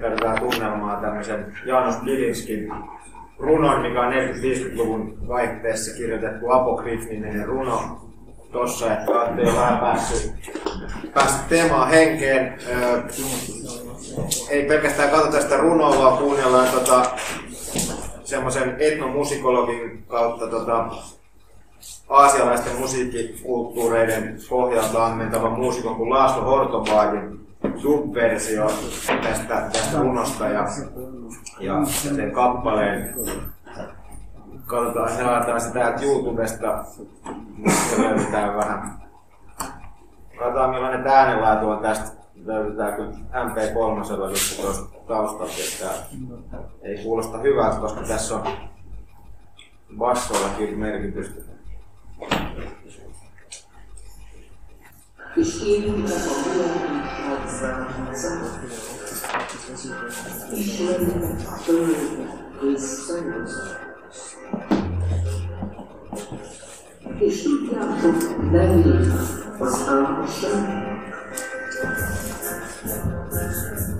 tätä tunnelmaa tämmöisen Janos Bilinskin runon, mikä on 40-50-luvun vaihteessa kirjoitettu apokryfninen runo tossa, että olette jo vähän päässyt, päässyt teemaan henkeen. Öö, ei pelkästään katsota sitä runoa, vaan kuunnellaan tota, semmoisen etnomusikologin kautta tota, aasialaisten musiikkikulttuureiden pohjalta ammentava muusikon kuin Laszlo Hortobagin subversio tästä, tästä runosta ja, ja sen kappaleen. Katsotaan, se laitetaan se täältä YouTubesta, se löydetään vähän. Katsotaan millainen äänenlaatu on tästä. Löydetään kyllä MP3 nyt tuosta taustalta, että ei kuulosta hyvältä, koska tässä on bassoillakin merkitystä. bestehen über Verwirrung und Trotz. Ich bin Verwirrung des Seins. Ich bin ja schon lebendig, was haben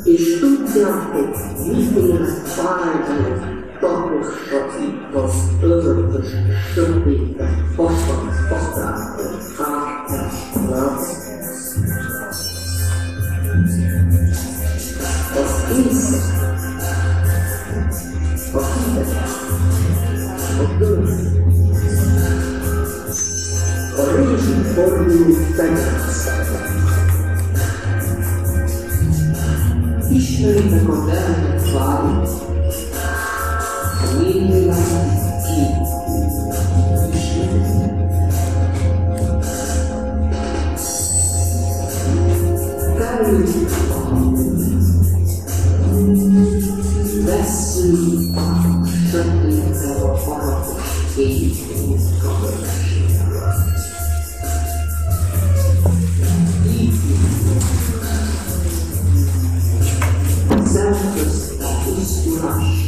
Ich bin ja schon niedrigen Zahlen, Doppelschotten, das irdische, stündige, Bochens, Bochens, Fragen, Platz. Пішли закотені славі, Вільний ласки. Tietenkin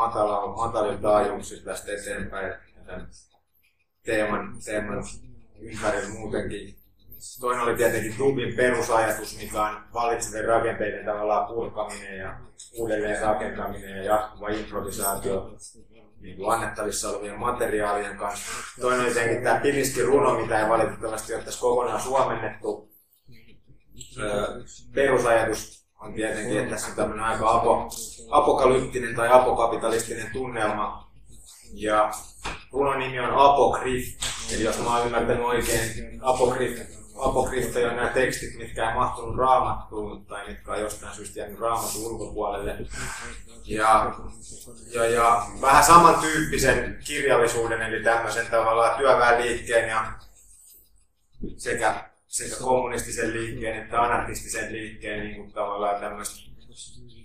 matala, matalin taajuuksissa tästä eteenpäin. Tämän teeman, teeman ympärillä muutenkin toinen oli tietenkin Dubin perusajatus, mikä on vallitsevien rakenteiden tavallaan purkaminen ja uudelleen rakentaminen ja jatkuva improvisaatio niin kuin annettavissa olevien materiaalien kanssa. Toinen oli tietenkin tämä Piliskin runo, mitä ei valitettavasti ole tässä kokonaan suomennettu. Perusajatus on tietenkin, että tässä on tämmöinen aika apo, apokalyptinen tai apokapitalistinen tunnelma. Ja runon nimi on Apokryf, eli jos mä oon ymmärtänyt oikein, Apokryf, apokryfteja on nämä tekstit, mitkä ei mahtunut raamattuun tai mitkä on jostain syystä jäänyt raamatun ulkopuolelle. Ja, ja, ja vähän samantyyppisen kirjallisuuden, eli tämmöisen tavallaan työväenliikkeen ja sekä, sekä kommunistisen liikkeen että anarkistisen liikkeen niin kuin tavallaan tämmöistä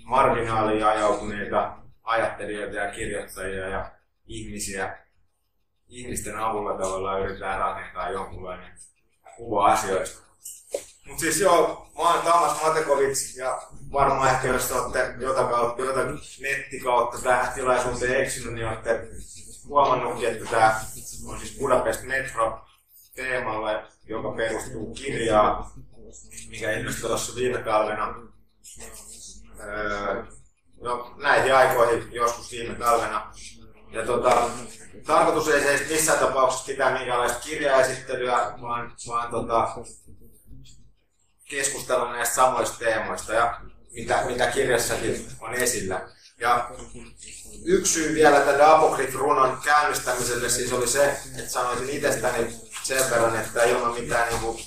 marginaaliin ajautuneita ajattelijoita ja kirjoittajia ja ihmisiä, ihmisten avulla tavallaan yritetään rakentaa jonkunlainen kuva asioista. Mutta siis joo, mä oon Tamas Matekovic ja varmaan ehkä jos olette jotain, kautta, jotain nettikautta tähän tilaisuuteen eksynyt, niin olette huomannutkin, että tämä on siis Budapest Metro teemalla, joka perustuu kirjaan, mikä ilmestyi tuossa viime talvena. Öö, no, näihin aikoihin joskus viime talvena. Ja tota, tarkoitus ei se missään tapauksessa pitää minkäänlaista kirjaesittelyä, vaan, vaan tota, keskustella näistä samoista teemoista ja mitä, mitä kirjassakin on esillä. Ja yksi syy vielä tätä Apokryf-runon käynnistämiselle siis oli se, että sanoisin itsestäni sen verran, että ilman mitään niin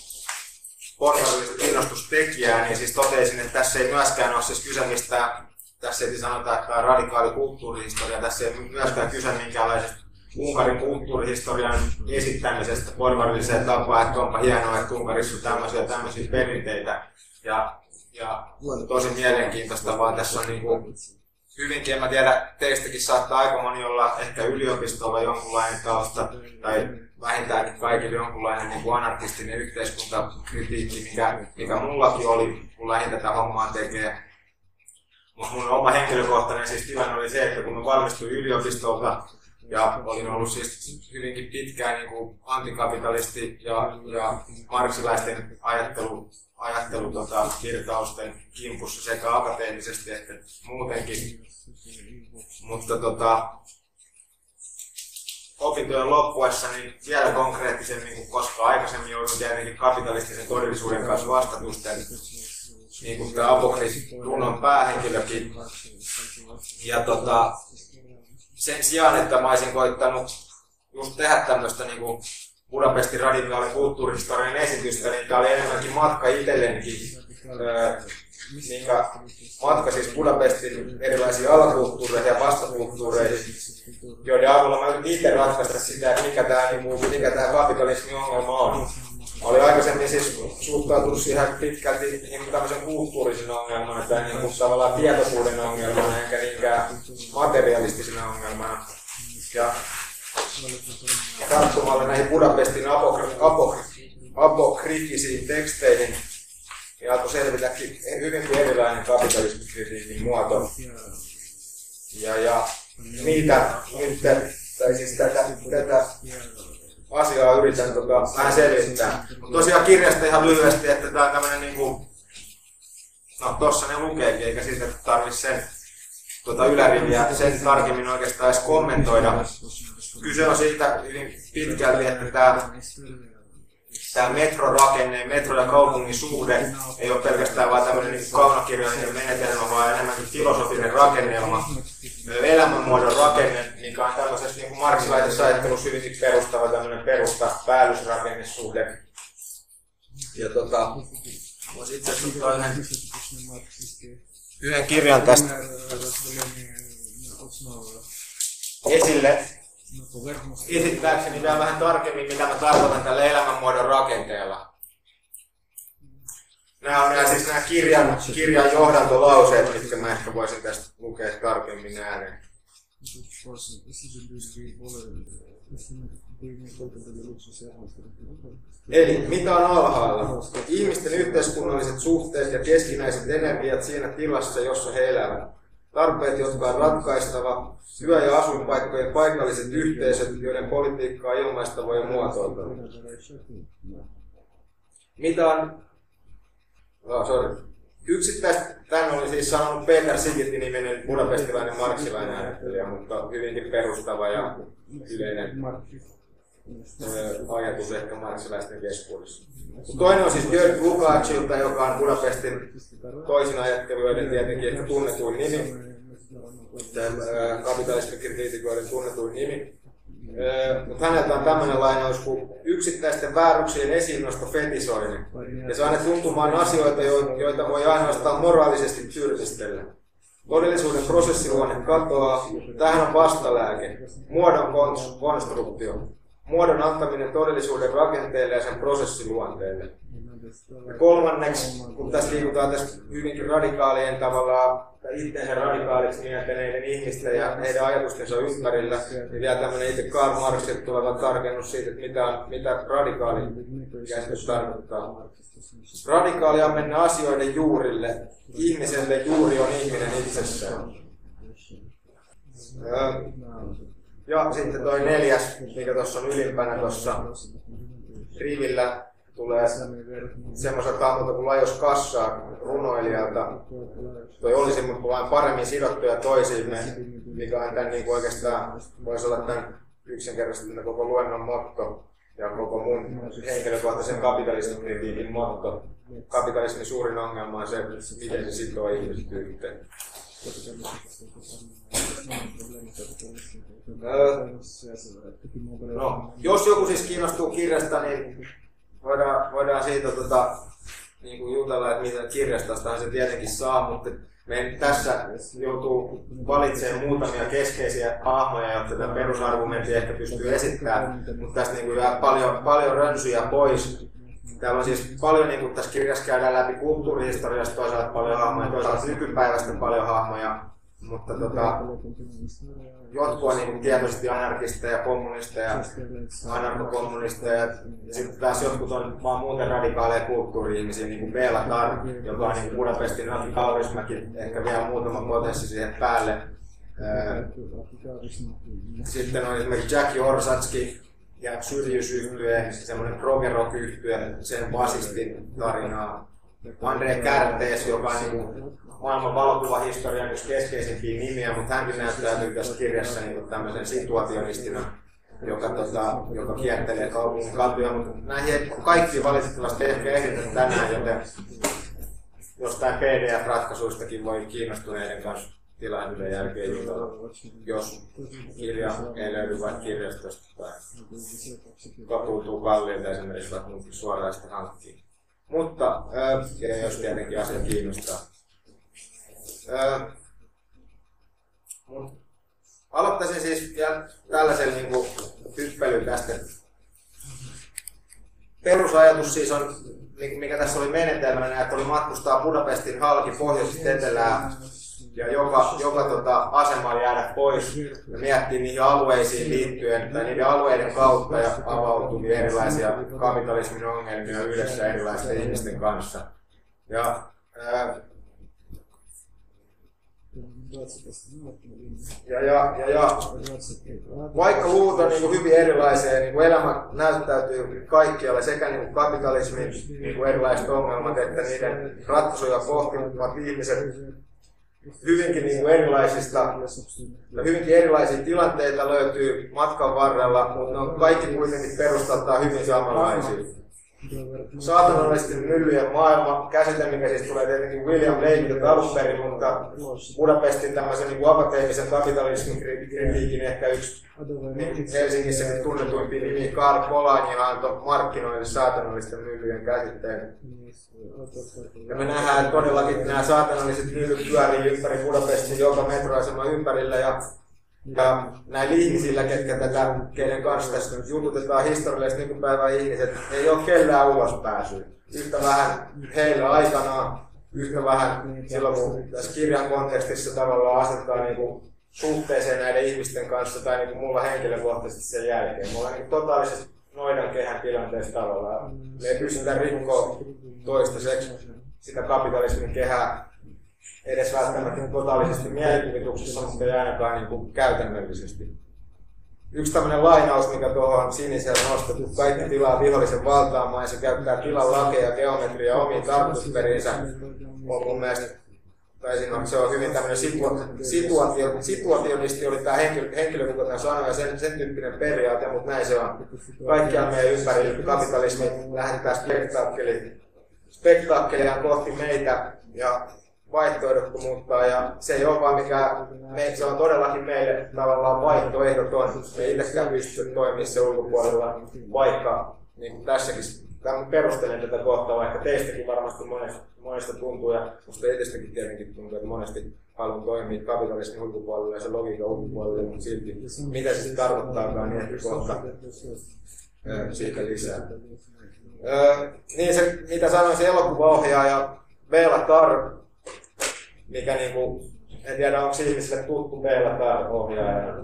porvarillista kiinnostustekijää, niin siis totesin, että tässä ei myöskään ole siis kyse mistään, tässä ei sanota, että on radikaali kulttuurihistoria, tässä ei myöskään kyse minkäänlaisesta Unkarin kulttuurihistorian esittämisestä porvarilliseen tapaan, että onpa hienoa, että Unkarissa on tämmöisiä tämmöisiä perinteitä. Ja, ja tosi mielenkiintoista, vaan tässä on niin kuin, hyvinkin, en mä tiedä, teistäkin saattaa aika moni olla ehkä yliopistolla jonkunlainen tausta, tai vähintäänkin kaikille jonkunlainen niin anarkistinen yhteiskuntakritiikki, mikä, mikä mullakin oli, kun lähdin tätä hommaa tekemään. Mutta mun oma henkilökohtainen siis tilanne oli se, että kun mä valmistuin yliopistolta, ja olin ollut siis hyvinkin pitkään niin kuin antikapitalisti ja, ja marksilaisten ajattelu, ajattelu tota, kirtausten kimpussa sekä akateemisesti että muutenkin. Mutta tota, opintojen loppuessa niin vielä konkreettisemmin kuin koskaan aikaisemmin joudun tietenkin kapitalistisen todellisuuden kanssa vastatusten niin kuin tämä Apokris runon päähenkilökin. Ja tota, sen sijaan, että mä olisin koittanut just tehdä tämmöistä niin kuin Budapestin radikaalin kulttuurihistorian esitystä, niin tämä oli enemmänkin matka itsellenikin. Öö, minkä matka siis Budapestin erilaisiin alakulttuureihin ja vastakulttuureihin, joiden avulla mä yritin itse ratkaista sitä, että mikä tämä, niin mikä tämä kapitalismin ongelma on. Mä olin aikaisemmin siis suhtautunut siihen pitkälti niin tämmöisen kulttuurisen ongelman, että niin kuin tavallaan tietoisuuden ongelmana, enkä niinkään materialistisena ongelmana. Ja tarttumalla näihin Budapestin apokriittisiin teksteihin, niin alkoi selvitä hyvinkin erilainen kapitalismikritiikin muoto. Ja, ja niitä nyt, tai siis tätä, tätä asiaa yritän tota, vähän selvittää. Mutta tosiaan kirjasta ihan lyhyesti, että tämä on tämmöinen niinku, no tossa ne lukeekin, eikä siitä tarvitse sen tuota yläriviä sen tarkemmin oikeastaan edes kommentoida. Kyse on siitä hyvin pitkälti, että tämä tämä metrorakenne, metro ja kaupungin suhde ei ole pelkästään vain tämmöinen niin kaunokirjallinen menetelmä, vaan enemmänkin filosofinen rakennelma, elämänmuodon rakenne, mikä on tämmöisessä niin kuin marksilaisessa ajattelussa hyvinkin perustava tämmöinen perusta, päällysrakennesuhde. Ja tota, voisi itse asiassa yhden, yhden kirjan tästä. Esille, esittääkseni vielä vähän tarkemmin, mitä mä tarkoitan tällä elämänmuodon rakenteella. Nämä on nämä, siis nämä kirjan, kirjan johdantolauseet, mitkä mä ehkä voisin tästä lukea tarkemmin ääneen. Eli mitä on alhaalla? Ihmisten yhteiskunnalliset suhteet ja keskinäiset energiat siinä tilassa, jossa he elävät. Tarpeet, jotka on ratkaistava, työ- ja asuinpaikkojen paikalliset yhteisöt, joiden politiikkaa ilmaista voi muotoilla. mitä on... Oh, sorry. Yksittäistä, tämän oli siis sanonut Peter Sigitti niminen budapestilainen marksilainen ajattelija, mutta hyvinkin perustava ja yleinen ajatus ehkä marksilaisten keskuudessa. Toinen on siis Jörg Lukácsilta, joka on Budapestin toisin ajattelijoiden tietenkin ehkä tunnetuin nimi, kapitalismikriitikoiden tunnetuin nimi. Mutta häneltä on tämmöinen lainaus kuin yksittäisten vääryksien esiinnosto fetisoinnin. Ja saa ne tuntumaan asioita, joita voi ainoastaan moraalisesti tyrmistellä. Todellisuuden prosessiluonne katoaa. Tähän on vastalääke. Muodon konstruktio muodon antaminen todellisuuden rakenteelle ja sen prosessiluonteelle. Ja kolmanneksi, kun tässä liikutaan tässä hyvinkin radikaalien tavallaan itsensä radikaaliksi mieltäneiden ihmisten ja heidän ajatustensa ympärillä, niin vielä tämmöinen itse Karl Marxin tuleva tarkennus siitä, että mitä, mitä radikaali käsitys tarkoittaa. Radikaalia on mennä asioiden juurille. Ihmiselle juuri on ihminen itsessään. Ja sitten toi neljäs, mikä tuossa on ylimpänä tuossa rivillä, tulee semmoiset hahmot kuin Lajos Kassaa runoilijalta. Toi olisi mutta vain paremmin sidottuja toisiimme, mikä on tämän niin kuin oikeastaan, voisi olla tämän yksinkertaisesti koko luennon motto ja koko mun henkilökohtaisen kapitalismin kritiikin motto. Kapitalismin suurin ongelma on se, miten se sitoo ihmiset yhteen. No, jos joku siis kiinnostuu kirjasta, niin voidaan, voidaan siitä tota, niin kuin jutella, että mitä kirjastastahan se tietenkin saa, mutta me tässä joutuu valitsemaan muutamia keskeisiä hahmoja, jotta tätä perusargumentti ehkä pystyy esittämään, mutta tästä niin kuin jää paljon, paljon rönsyjä pois. Täällä on siis paljon, niin kuin tässä kirjassa käydään läpi kulttuurihistoriasta toisaalta paljon hahmoja, toisaalta nykypäivästä paljon hahmoja, mutta tota, jotkut on niin tietoisesti anarkisteja, kommunisteja, anarkokommunisteja, ja sitten taas jotkut on vaan muuten radikaaleja kulttuuri-ihmisiä, niin kuin Bela Tar, joka on niin Budapestin Aki Kaurismäki, ehkä vielä muutama potenssi siihen päälle. Sitten on esimerkiksi Jackie Orsatski ja Syrjys yhtye, semmoinen progerok sen basistin tarinaa. Andre Kärtees, joka on niin maailman valokuvahistorian yksi keskeisimpiä nimiä, mutta hänkin näyttäytyy tässä kirjassa niin tämmöisen situationistina, joka, tota, joka kiertelee kaupungin katuja, mutta näihin kaikki valitettavasti ehkä ehditä tänään, joten jostain PDF-ratkaisuistakin voi kiinnostuneiden kanssa tilaisuuden jälkeen jutella, jos kirja ei löydy vaikka kirjastosta tai katuutuu kalliilta esimerkiksi vaikka suoraan sitä hankkiin. Mutta, ja jos tietenkin asia kiinnostaa, aloittaisin siis tällaisen niin hyppelyn tästä. Perusajatus siis on, niin mikä tässä oli menetelmänä, että oli matkustaa Budapestin halki pohjoisesta etelää ja joka, joka tota, asema jäädä pois ja miettiä niihin alueisiin liittyen tai niiden alueiden kautta ja avautuvia erilaisia kapitalismin ongelmia yhdessä erilaisten ihmisten kanssa. Ja ja, ja, ja, ja vaikka on niin hyvin erilaisia, niin kuin elämä näyttäytyy kaikkialla, sekä niin kuin kapitalismin niin kuin erilaiset ongelmat, että niiden ratkaisuja pohtivat ihmiset hyvinkin niin kuin erilaisista, hyvinkin erilaisia tilanteita löytyy matkan varrella, mutta ne on kaikki kuitenkin perustaltaan hyvin samanlaisia saatanallisten myllyjen maailma, käsite, siis tulee tietenkin William Blakeilta alun perin, mutta Budapestin tämmöisen niin akateemisen kapitalismin kritiikin ehkä yksi niin Helsingissäkin tunnetuimpi nimi Karl Polanyi antoi markkinoille saatanallisten myllyjen käsitteen. Ja me nähdään että todellakin nämä saatanalliset myllyt pyörii ympäri Budapestin joka metroasema ympärillä. Ja ja näillä ihmisillä, ketkä tätä, keiden kanssa tässä jututetaan historiallisesti nykypäivän ihmiset, ei ole kellään ulos pääsyä. Yhtä vähän heillä aikanaan, yhtä vähän silloin kun tässä kirjan kontekstissa tavallaan asetetaan niin kuin suhteeseen näiden ihmisten kanssa tai niin kuin mulla henkilökohtaisesti sen jälkeen. Mulla on niin totaalisesti noidan kehän tilanteessa tavallaan. Me ei pystytä rikkoa toistaiseksi sitä kapitalismin kehää edes välttämättä totaalisesti mielikuvituksessa, mutta ei ainakaan niin kuin käytännöllisesti. yksi tämmöinen lainaus, mikä tuohon siniseen nostettu, kaikki tilaa vihollisen valtaamaan ja se käyttää tilan lakeja, geometria omiin tarkoitusperiinsä, on mun mielestä tai siinä on, se on hyvin tämmöinen situa, situaatio, situationisti oli tämä henkilö, henkilö kun tämän sanoi, ja sen, sen tyyppinen periaate, mutta näin se on. Kaikkiaan meidän ympärillä kapitalismi lähdetään spektaakkeli, spektaakkelia kohti meitä ja vaihtoehdottomuutta ja se ei ole vaan mikään, me, se on todellakin meille tavallaan vaihtoehdoton. Me ei itsekään pysty toimimaan se ulkopuolella, vaikka niin kuin tässäkin perustelen tätä kohtaa, vaikka teistäkin varmasti monesta, monesta tuntuu ja musta itsestäkin tietenkin tuntuu, että monesti haluan toimia kapitalismin ulkopuolella ja se logiikan ulkopuolella, mutta silti mitä se sitten niin ehkä kohta siitä lisää. Öö, niin se, mitä sanoin, se elokuvaohjaaja Veela Tar, mikä niinku, en tiedä onko ihmisille tuttu Veela Tar ohjaaja.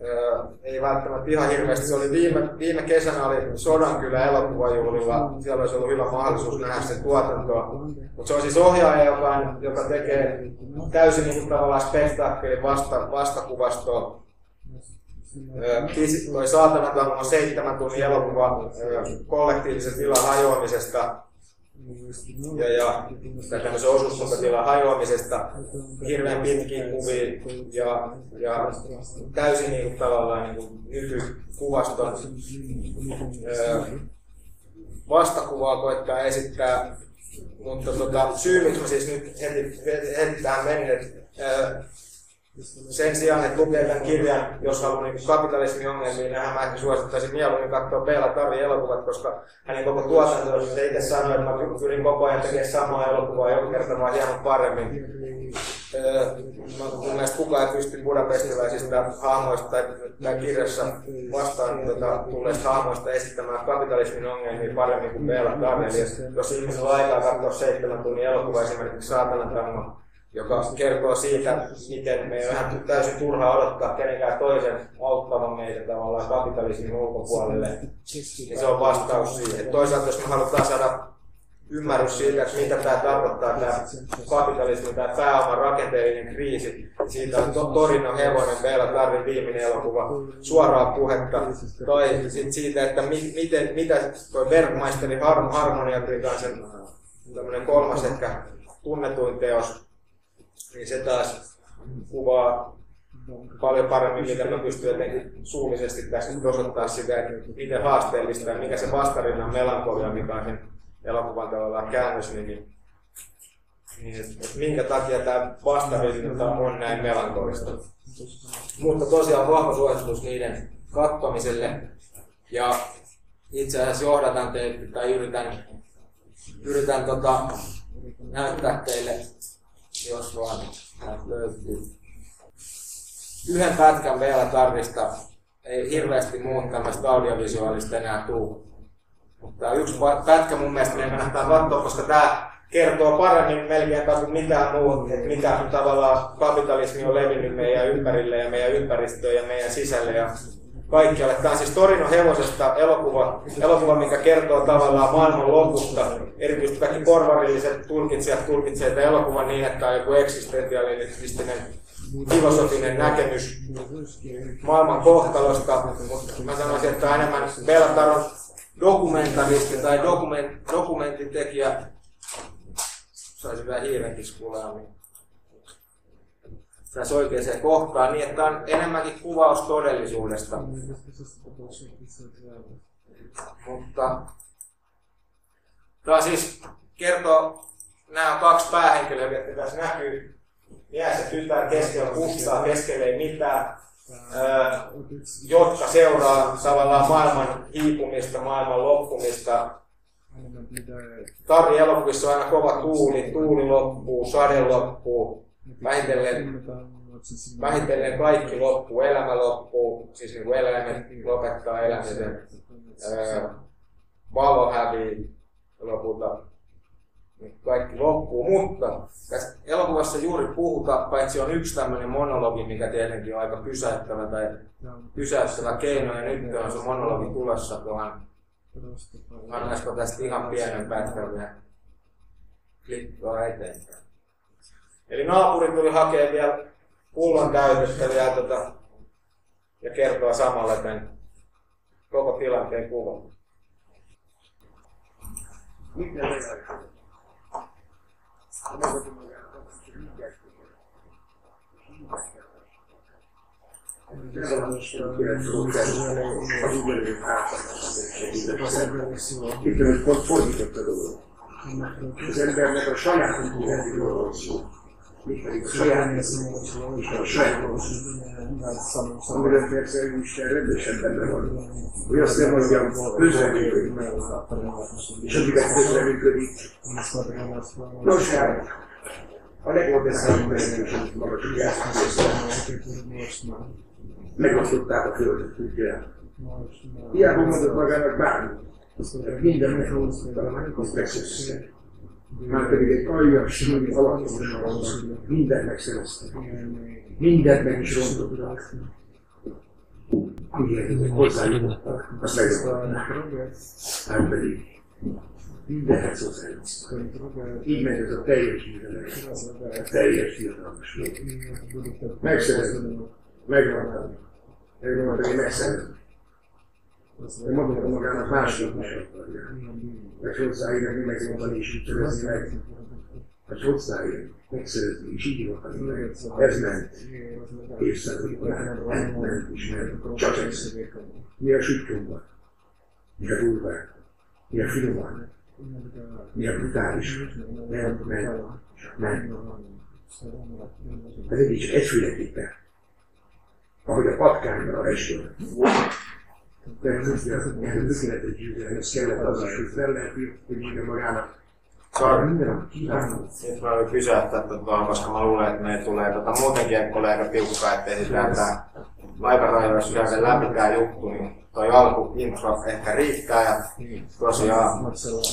Öö, ei välttämättä ihan hirveästi. Se oli viime, viime kesänä oli Sodankylä elokuvajuhlilla. Siellä olisi ollut hyvä mahdollisuus nähdä sen tuotantoa. Mutta se on siis ohjaaja, joka, joka tekee täysin niin tavallaan spektaakkelin vasta, vastakuvastoa. Öö, toi Saatanaton on seitsemän tunnin elokuva öö, kollektiivisen tilan hajoamisesta ja, ja tämmöisen osuuskuntatilan hajoamisesta, hirveän pitkiä kuvia ja, ja täysin niin kuin, tavallaan niin kuin nykykuvaston vastakuvaa koittaa esittää, mutta tota, syy, miksi siis nyt heti, heti tähän menin, että sen sijaan, että lukee tämän kirjan, jos haluaa niin kapitalismin ongelmiin nähdä, mä ehkä suosittaisin mieluummin katsoa Bela Tarin elokuvat, koska hänen koko tuotantonsa se itse sanoi, että mä pyrin koko ajan tekemään samaa elokuvaa joka kerta hieman paremmin. Öö, mun mielestä kukaan ei pysty budapestilaisista hahmoista tai, tai kirjassa vastaan tuota, tulleista hahmoista esittämään kapitalismin ongelmia paremmin kuin Bela Tarri. jos ihmisellä on aikaa katsoa seitsemän tunnin elokuva esimerkiksi Saatanan joka kertoo siitä, miten me vähän täysin turhaa odottaa kenenkään toisen auttavan meitä tavallaan kapitalismin ulkopuolelle. Niin se on vastaus siihen. Toisaalta jos me halutaan saada ymmärrys siitä, että mitä tämä tarkoittaa, tämä kapitalismi, tämä pääoman rakenteellinen kriisi. Siitä on to, Torino Hevonen, Bela Tarrin viimeinen elokuva, suoraa puhetta. Tai sit siitä, että mi, miten, mitä tuo Bergmeisterin harmoniatrikansen tämmöinen kolmas ehkä tunnetuin teos, niin se taas kuvaa paljon paremmin, miten mä pystyn jotenkin suullisesti tässä osoittaa sitä, että miten haasteellista ja mikä se vastarinnan melankolia, mikä on sen elokuvan tavallaan käännös, niin, niin, niin että minkä takia tämä vastarinta on näin melankolista. Mutta tosiaan vahva suositus niiden kattomiselle. Ja itse asiassa johdatan teille tai yritän, yritän tota, näyttää teille jos vaan löytyy. Yhden pätkän vielä tarvista ei hirveästi muuta tämmöistä audiovisuaalista enää tuu. Mutta yksi pätkä mun mielestä meidän kannattaa katsoa, koska tämä kertoo paremmin melkein kuin mitään muuta, että mitä tavallaan kapitalismi on levinnyt meidän ympärille ja meidän ympäristöön ja meidän sisälle ja kaikkialle. Tämä on siis Torino hevosesta elokuva, elokuva, mikä kertoo tavallaan maailman lopusta. Erityisesti kaikki porvarilliset tulkitsijat tulkitsevat että elokuvan niin, että on joku eksistentiaalinen filosofinen näkemys maailman kohtalosta, mutta mä sanoisin, että on enemmän Beltaron dokumentaristi tai dokument, dokumenttitekijä. Saisi vähän hiirenkiskulaa. Niin tässä oikeaan kohtaan niin, että on enemmänkin kuvaus todellisuudesta. Mutta tämä siis kertoo, nämä on kaksi päähenkilöä, jotka tässä näkyy. Mies ja tytär keskellä pustaa, keskellä ei mitään, jotka seuraa tavallaan maailman hiipumista, maailman loppumista. Tarri elokuvissa on aina kova tuuli, tuuli loppuu, sade loppuu, vähitellen, vähitellen kaikki loppuu, elämä loppuu, siis niin eläimet lopettaa elämisen, valo hävii lopulta kaikki loppuu, mutta tässä elokuvassa juuri puhuta, paitsi on yksi tämmöinen monologi, mikä tietenkin on aika pysäyttävä tai pysäyttävä keino, ja nyt on se monologi tulossa tuohon. Annaisiko tästä ihan pienen pätkän vielä klikkaa eteenpäin. Eli naapuri tuli hakemaan vielä pullon täytöstä vielä tota, ja kertoa samalla tämän koko tilanteen kuvan. Mitä Itt pont fordította dolog. Az embernek a saját kultúrájáról van szó. hogy azt nem mondjam, közreműködik. És akivel közreműködik. Nos, hát, a legjobb eszembe megnézünk maga Megosztották a földet, ugye? Hiába mondott magának bármit. Minden megosztott a megszösszenek. Már pedig egy aljas, alapos mindent megszereztek. Mindent meg is rontottak. Amilyen hozzájutottak, azt megjutották. Hát pedig mindenhez hozzájutottak. Így megy ez a teljes hírelek, a teljes hírelek. Megszerezni. Megmondani, hogy megszerezni. Mondom magának másnap is akarja. Meg hozzáírni, megmondani és szerezni meg. Vagy hozzáírni, megszerezni és így mondani meg. Ez ment. Évszázadokon át. Ment, ment is ment. Csak ez. Mi a süttyomban? Mi a durván? Mi a finoman? Mi a brutális? Nem, nem, nem. Ez egy csak egyféleképpen. Ahogy a patkányra eső. Magának. Sorry. Nyt mä olin pysäyttää tuon, koska mä luulen, että me tulee tota, muutenkin, tulee aika tiukkaa, että ehditään tää aikarajoissa käydä läpi tää juttu, niin toi alku intro ehkä riittää ja tosiaan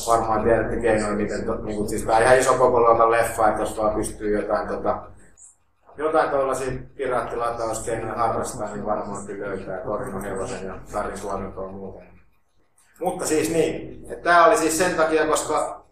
varmaan tiedätte keinoja, miten to, niin siis tää ihan iso koko luokan leffa, että jos vaan pystyy jotain tota, jotain tuollaisia piraattilatauskeinoja harrastaa, niin varmaan kyllä löytää Torino Hevosen ja Tarin tuotantoa muuten. Mutta siis niin, että tää oli siis sen takia, koska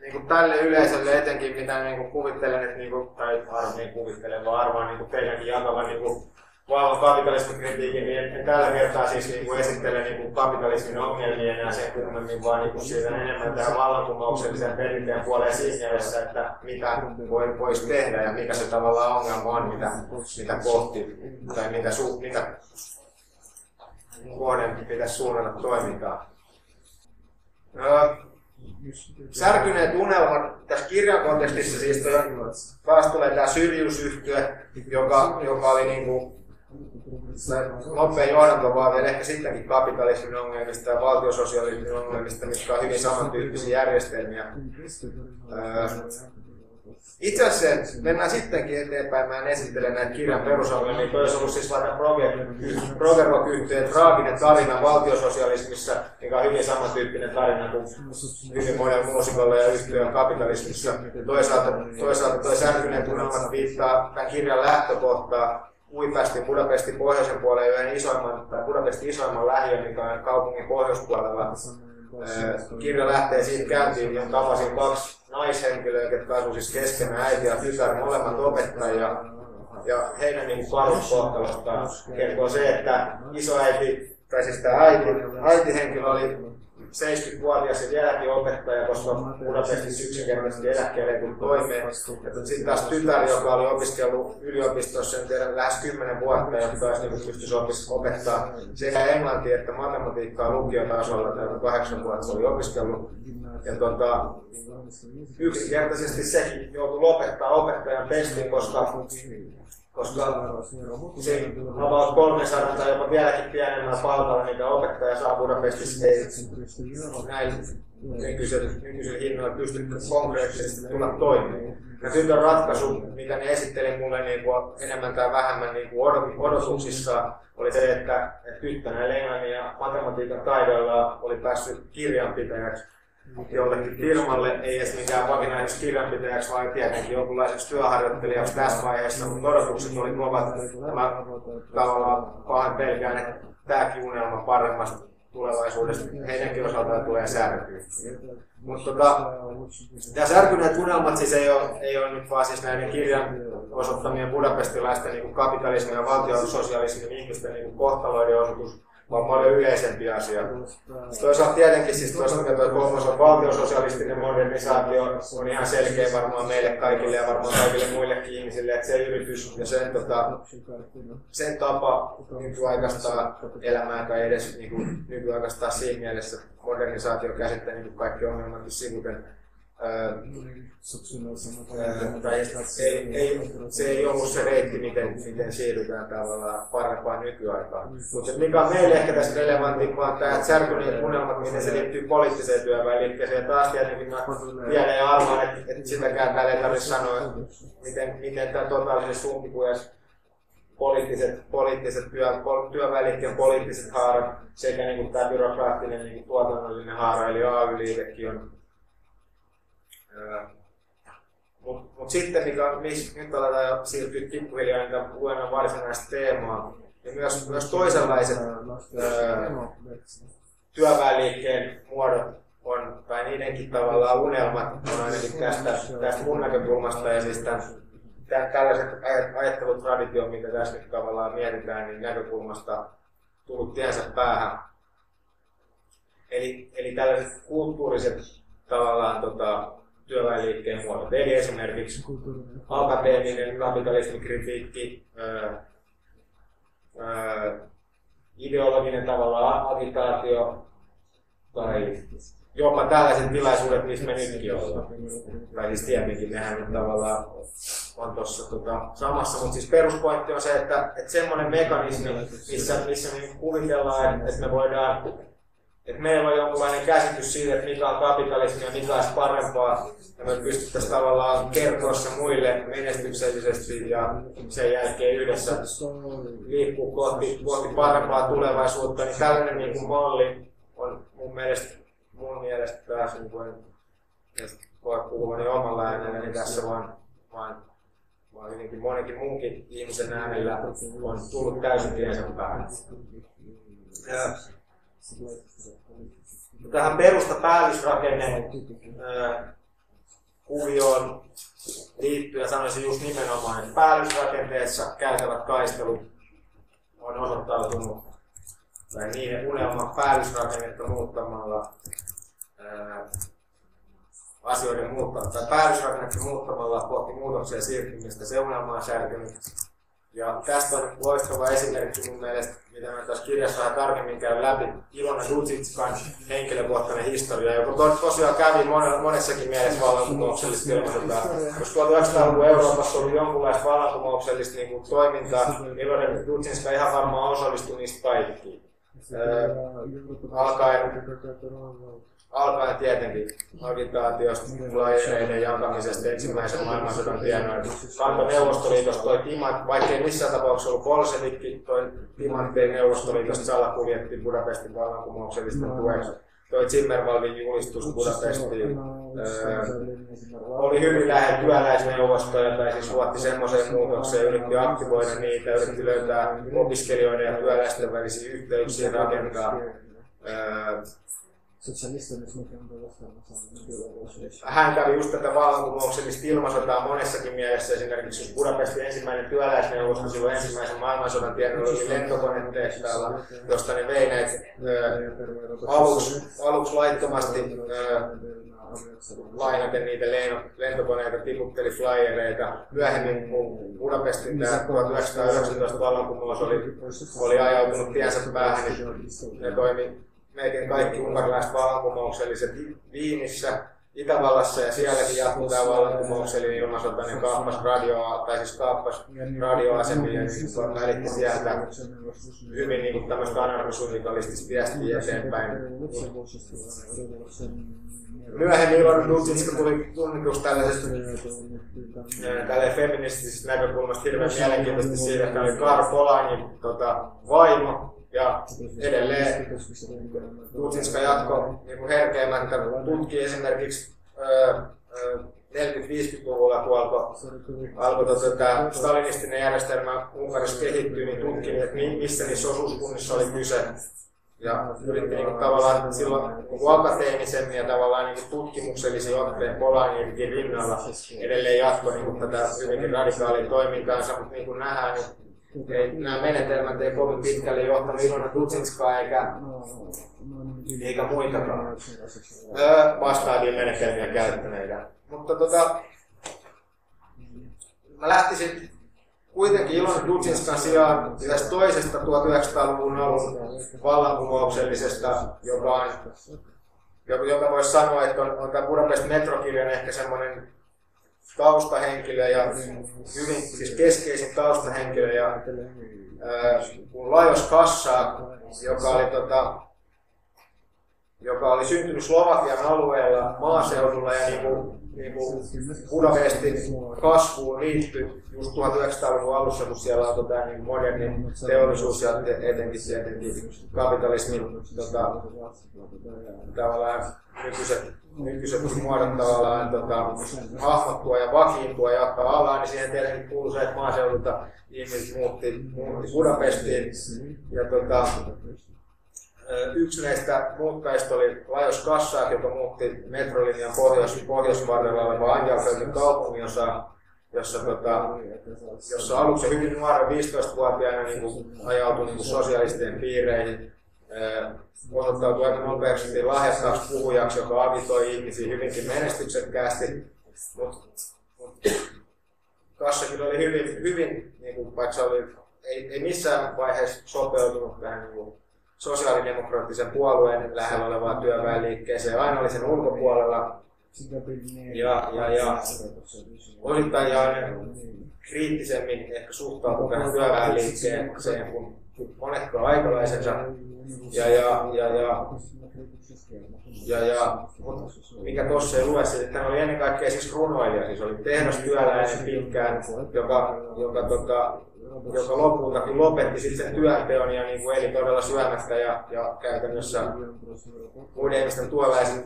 niin kuin tälle yleisölle etenkin, mitä niin kuin kuvittelen, että niin kuin, tai niin kuvittelen, vaan arvaan niin kuin teidänkin jakavan niin kuin vahvan kapitalismikritiikin, niin en, en tällä kertaa siis niin kuin esittele niin kuin kapitalismin ongelmia enää sen kummemmin, vaan niin kuin siitä enemmän tähän vallankumouksellisen perinteen puoleen siinä mielessä, että mitä voi, voisi tehdä ja mikä se tavallaan ongelma on, mitä, mitä kohti, tai mitä, su, mitä kohden pitäisi suunnata toimintaa. Öö, Särkyneet unelmat tässä kirjan kontekstissa siis taas tulee tämä syrjyysyhtyö, joka, joka oli niinku nopea johdanto vaan vielä ehkä sittenkin kapitalismin ongelmista ja valtiososialismin ongelmista, mitkä on hyvin samantyyppisiä järjestelmiä. Öö, itse asiassa mennään sittenkin eteenpäin, mä en esittele näitä kirjan perusongelmia, toi olisi ollut siis vaikka Progerok-yhtyeen traaginen tarina valtiososialismissa, mikä on hyvin samantyyppinen tarina kuin hyvin monella muusikolla ja yhtyeen kapitalismissa. Toisaalta, toisaalta toi särkyneet unelmat viittaa tämän kirjan lähtökohtaa, Uipasti Budapestin pohjoisen puolen yhden isoimman, tai Budapestin isoimman lähiön, mikä on kaupungin pohjoispuolella. Kirja lähtee siitä käyntiin, jonka tapasin kaksi naishenkilöä, jotka asuivat siis keskenään äiti ja tytär, molemmat opettajia. Ja heidän niin kohtalosta kertoo se, että isoäiti, tai siis tämä äiti, äitihenkilö oli 70-vuotias ja vieläkin opettaja, koska Budapestissa yksinkertaisesti eläkkeelle ei toimeen. Sitten taas tytär, joka oli opiskellut yliopistossa, en tiedä, lähes 10 vuotta, ja taas niin pystyisi opettaa sekä englantia että matematiikkaa lukiotasolla, tai 8 vuotta se oli opiskellut. Ja tota, yksinkertaisesti sekin joutui lopettaa opettajan pestin, koska koska se about 300 tai jopa vieläkin pienemmällä palkalla, mikä opettaja saa Budapestissa, ei näin nykyisellä, nykyisellä hinnoilla pysty konkreettisesti tulla toimeen. Ja tytön ratkaisu, mitä ne esitteli mulle niin kuin enemmän tai vähemmän niin kuin odotuksissa, oli se, että, että englannin ja matematiikan taidoilla oli päässyt kirjanpitäjäksi jollekin firmalle, ei edes mikään vakinaiseksi kirjanpitäjäksi, vaan tietenkin jonkunlaiseksi työharjoittelijaksi tässä vaiheessa, mutta odotukset oli kovat. Mä tavallaan pahan pelkään, että tämäkin unelma paremmasta tulevaisuudessa heidänkin osaltaan tulee särkyä. Mutta tota, tämä särkyneet unelmat siis ei ole, ei ole nyt vaan siis näiden kirjan osoittamien budapestilaisten niin kapitalismin ja valtiososialismin ihmisten niin kohtaloiden osoitus, vaan paljon yleisempi asia. Toisaalta tietenkin siis toisaalta tuo kolmas on valtiososialistinen modernisaatio on ihan selkeä varmaan meille kaikille ja varmaan kaikille muillekin ihmisille, että se yritys ja sen, tota, sen tapa nykyaikaistaa elämää tai edes niin kuin, nykyaikaistaa siinä mielessä modernisaatio käsittää niin kaikki ongelmat sivuten se ei ollut se reitti, miten, miten siirrytään tavallaan parempaan nykyaikaan. Mutta mikä on meille ehkä tässä relevantimpaa, on tämä, särkyneet unelmat, miten se liittyy poliittiseen työväenliikkeeseen. Taas tietenkin mä vielä ja arvaan, että, että sitäkään täällä ei tarvitse sanoa, miten, miten tämä totaalisesti sumpikujas poliittiset, poliittiset työ, työväenliikkeen poliittiset haarat sekä niin kuin tämä byrokraattinen niin kuin tuotannollinen haara, eli AY-liikekin on mutta mut sitten, mikä, mis, nyt aletaan jo siirtyä pikkuhiljaa niitä luennon varsinaista teemaa, niin myös, myös toisenlaiset työväenliikkeen muodot on, tai niidenkin tavallaan unelmat on ainakin tästä, tästä mun näkökulmasta ja siis tämän, tämän, tällaiset ajattelutraditio, mitä tässä nyt tavallaan mietitään, niin näkökulmasta tullut tiensä päähän. Eli, eli tällaiset kulttuuriset tavallaan tota, työväenliikkeen muodot. Eli esimerkiksi akateeminen kapitalismin kritiikki, ää, ää, ideologinen tavalla agitaatio tai jopa tällaiset tilaisuudet, missä me nytkin ollaan. Tai siis tietenkin nehän nyt tavallaan on tuossa tota, samassa, mutta siis peruspointti on se, että, että semmoinen mekanismi, missä, missä me kuvitellaan, että me voidaan että meillä on jonkunlainen käsitys siitä, että mikä on kapitalismi ja mikä olisi parempaa, ja me pystyttäisiin tavallaan kertoa se muille menestyksellisesti ja sen jälkeen yhdessä liikkuu kohti, kohti parempaa tulevaisuutta, niin tällainen niin kuin malli on mun mielestä, mun mielestä taas, niin kuin, voi puhua niin omalla äänellä, niin tässä vaan, vaan, vaan hyvinkin monenkin muunkin ihmisen äänellä on tullut täysin tiensä päälle. Ja, tähän perusta päällysrakenne kuvioon liittyen sanoisin just nimenomaan, että päällysrakenteessa käytävät taistelut on osoittautunut, tai niiden unelma päällysrakennetta muuttamalla ää, asioiden muuttamalla, tai päällysrakennetta muuttamalla kohti muutoksia siirtymistä, se unelma on särkynyt ja tästä on loistava esimerkki mun mielestä, mitä mä tässä kirjassa vähän tarkemmin käyn läpi, Ilona Dutsitskan henkilökohtainen historia, joka to, tosiaan kävi monessakin mielessä vallankumouksellista ilmoittaa. Jos 1900-luvun Euroopassa oli jonkunlaista vallankumouksellista niin toimintaa, Ilona Dutsitska ihan varmaan osallistui niistä kaikkiin. alkaen alkaen tietenkin agitaatiosta, flyereiden jakamisesta ensimmäisen maailmansodan tienoin. Kanto Neuvostoliitosta toi Timant, vaikkei missään tapauksessa ollut Bolshevikki, toi Timanttien Neuvostoliitosta salakuljetti Budapestin vallankumouksellisten tueksi. Toi Zimmerwaldin julistus Budapestiin öö, oli hyvin lähellä työläisneuvostoja, tai siis luotti semmoiseen muutokseen, yritti aktivoida niitä, yritti löytää opiskelijoiden ja työläisten välisiä yhteyksiä rakentaa. Öö, hän kävi just tätä vallankumouksellista ilmasotaa monessakin mielessä. Esimerkiksi jos Budapestin ensimmäinen työläisneuvosto silloin ensimmäisen maailmansodan tienoilla oli lentokonetehtaalla, josta ne vei näitä aluksi, aluksi laittomasti lainaten niitä lentokoneita, tiputteli flyereita. Myöhemmin, kun Budapestin tämä 1919 vallankumous oli, oli ajautunut tiensä päähän, niin ne toimi melkein kaikki unkarilaiset vallankumoukselliset Viinissä, Itävallassa ja sielläkin jatkuu tämä vallankumouksellinen ilmasota, niin kaappas radio, tai siis kaappas radioasemia niin välitti sieltä hyvin niin tämmöistä anarkosunikalistista viestiä eteenpäin. Myöhemmin Ilon Dutsinska tuli tunnituksi tällaisesta tälleen feministisestä näkökulmasta hirveän mielenkiintoisesti siitä, että oli Karl Polanin tota, vaimo, ja edelleen Tutsinska jatko niin herkeämättä tutki esimerkiksi 40-50-luvulla, kun alkoi, tota, stalinistinen järjestelmä Unkarissa kehittyä, niin tutki, että missä niissä osuuskunnissa oli kyse. Ja yritti niin tavallaan silloin niin akateemisemmin ja tavallaan niin tutkimuksellisen otteen Polanyikin rinnalla edelleen jatkoi niin tätä hyvinkin radikaalia toimintaansa, mutta niin kuin nähdään, niin ei, nämä menetelmät ei kovin pitkälle johtanut Ilona Tutsinskaa eikä, eikä muitakaan öö, vastaavia menetelmiä käyttäneitä. Mutta tota, mä lähtisin kuitenkin Ilona Dudzinskan sijaan tästä toisesta 1900-luvun alun vallankumouksellisesta, joka on joka voisi sanoa, että on, on tämä Budapest metrokirjan ehkä semmoinen taustahenkilö ja hyvin siis keskeisin taustahenkilö ja kun Lajos Kassa, joka oli, tota, joka oli syntynyt Slovakian alueella maaseudulla ja niin kuin niin kuin Budapestin kasvuun liittyi just 1900-luvun alussa, kun siellä on tota, niin moderni teollisuus ja etenkin, etenkin kapitalismin tota, tavallaan nykyiset, nykyiset muodot tavallaan tota, hahmottua ja vakiintua ja ottaa alaa, niin siihen tietenkin kuuluu se, että maaseudulta ihmiset muutti, muutti Budapestiin. Ja tota, Yksi näistä muuttajista oli Lajos Kassaak, joka muutti metrolinjan pohjois, pohjoisvarrella oleva Anjalfeldin kaupunginosa, jossa, tota, jossa aluksi hyvin nuoren 15-vuotiaana niin ajautui niin kuin sosialistien piireihin. osoittautui aika nopeasti lahjakkaaksi puhujaksi, joka agitoi ihmisiä hyvinkin menestyksekkäästi. Mutta mut, Kassakin oli hyvin, hyvin niin kuin, vaikka oli, ei, ei missään vaiheessa sopeutunut tähän niin kuin, sosiaalidemokraattisen puolueen lähellä olevaan työväenliikkeeseen, aina oli sen ulkopuolella. Ja, ja, ja osittain ja kriittisemmin ehkä suhtautui tähän työväenliikkeeseen kuin monetkaan aikalaisensa. Ja, ja, ja, ja, ja, ja mikä tuossa ei lue, että hän oli ennen kaikkea siis runoilija, siis oli tehdastyöläinen pitkään, joka, joka tota, joka lopultakin lopetti sitten sen työnteon ja niin kuin eli todella syömättä ja, ja käytännössä muiden ihmisten tuollaisen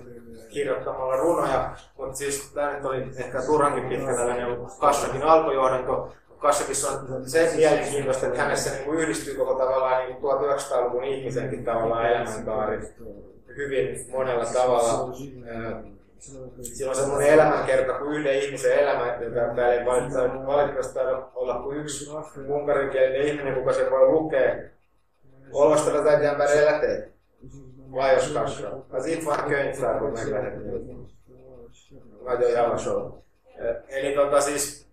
kirjoittamalla runoja. Mutta siis tämä nyt oli ehkä turhankin pitkä tällainen Kassakin alkujohdanto. Kassakissa on se mielenkiintoista, että hänessä niin kuin yhdistyy koko tavallaan niin 1900-luvun ihmisenkin tavallaan elämänkaari hyvin monella tavalla. Siinä on semmoinen elämänkerta kuin yhden ihmisen elämä, että täällä ei valitettavasti olla kuin yksi unkarinkielinen ihminen, kuka se voi lukea. Olosta tätä jämpärillä lähtee. Vai jos kasvaa. Ja sit vaan köyntää, kun me lähdetään. Radio Jamashow. Eli tota siis,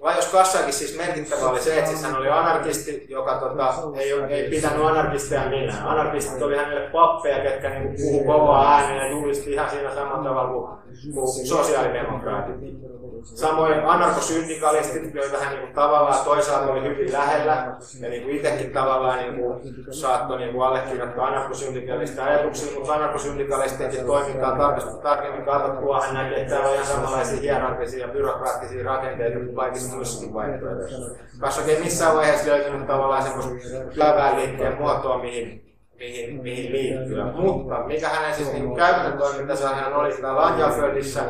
Lajos Kassakin siis merkittävä oli se, että siis hän oli anarkisti, joka tota, ei, ei pitänyt anarkisteja minä. Anarkistit oli hänelle pappeja, ketkä niin puhuu kovaa ääneen ja julisti ihan siinä samalla tavalla kuin, kuin sosiaalidemokraatit. Samoin anarkosyndikalistit, joita hän niin kuin, tavallaan toisaalta oli hyvin lähellä ja niin kuin itsekin tavallaan niin kuin, saattoi niin kuin, allekirjoittaa anarkosyndikalisten ajatuksia, mutta anarkosyndikalistenkin toimintaa tarkasti tarkemmin katsottua hän näki, että täällä on ihan samanlaisia hierarkisia ja byrokraattisia rakenteita kuin kaikissa muissakin vaihtoehdoissa. Koska ei missään vaiheessa löytynyt tavallaan semmoista työväenliikkeen muotoa, mihin mihin, mihin liittyä. Mutta mikä hänen siis niin käytännön toimintansa hän oli sitä Lanjaföldissä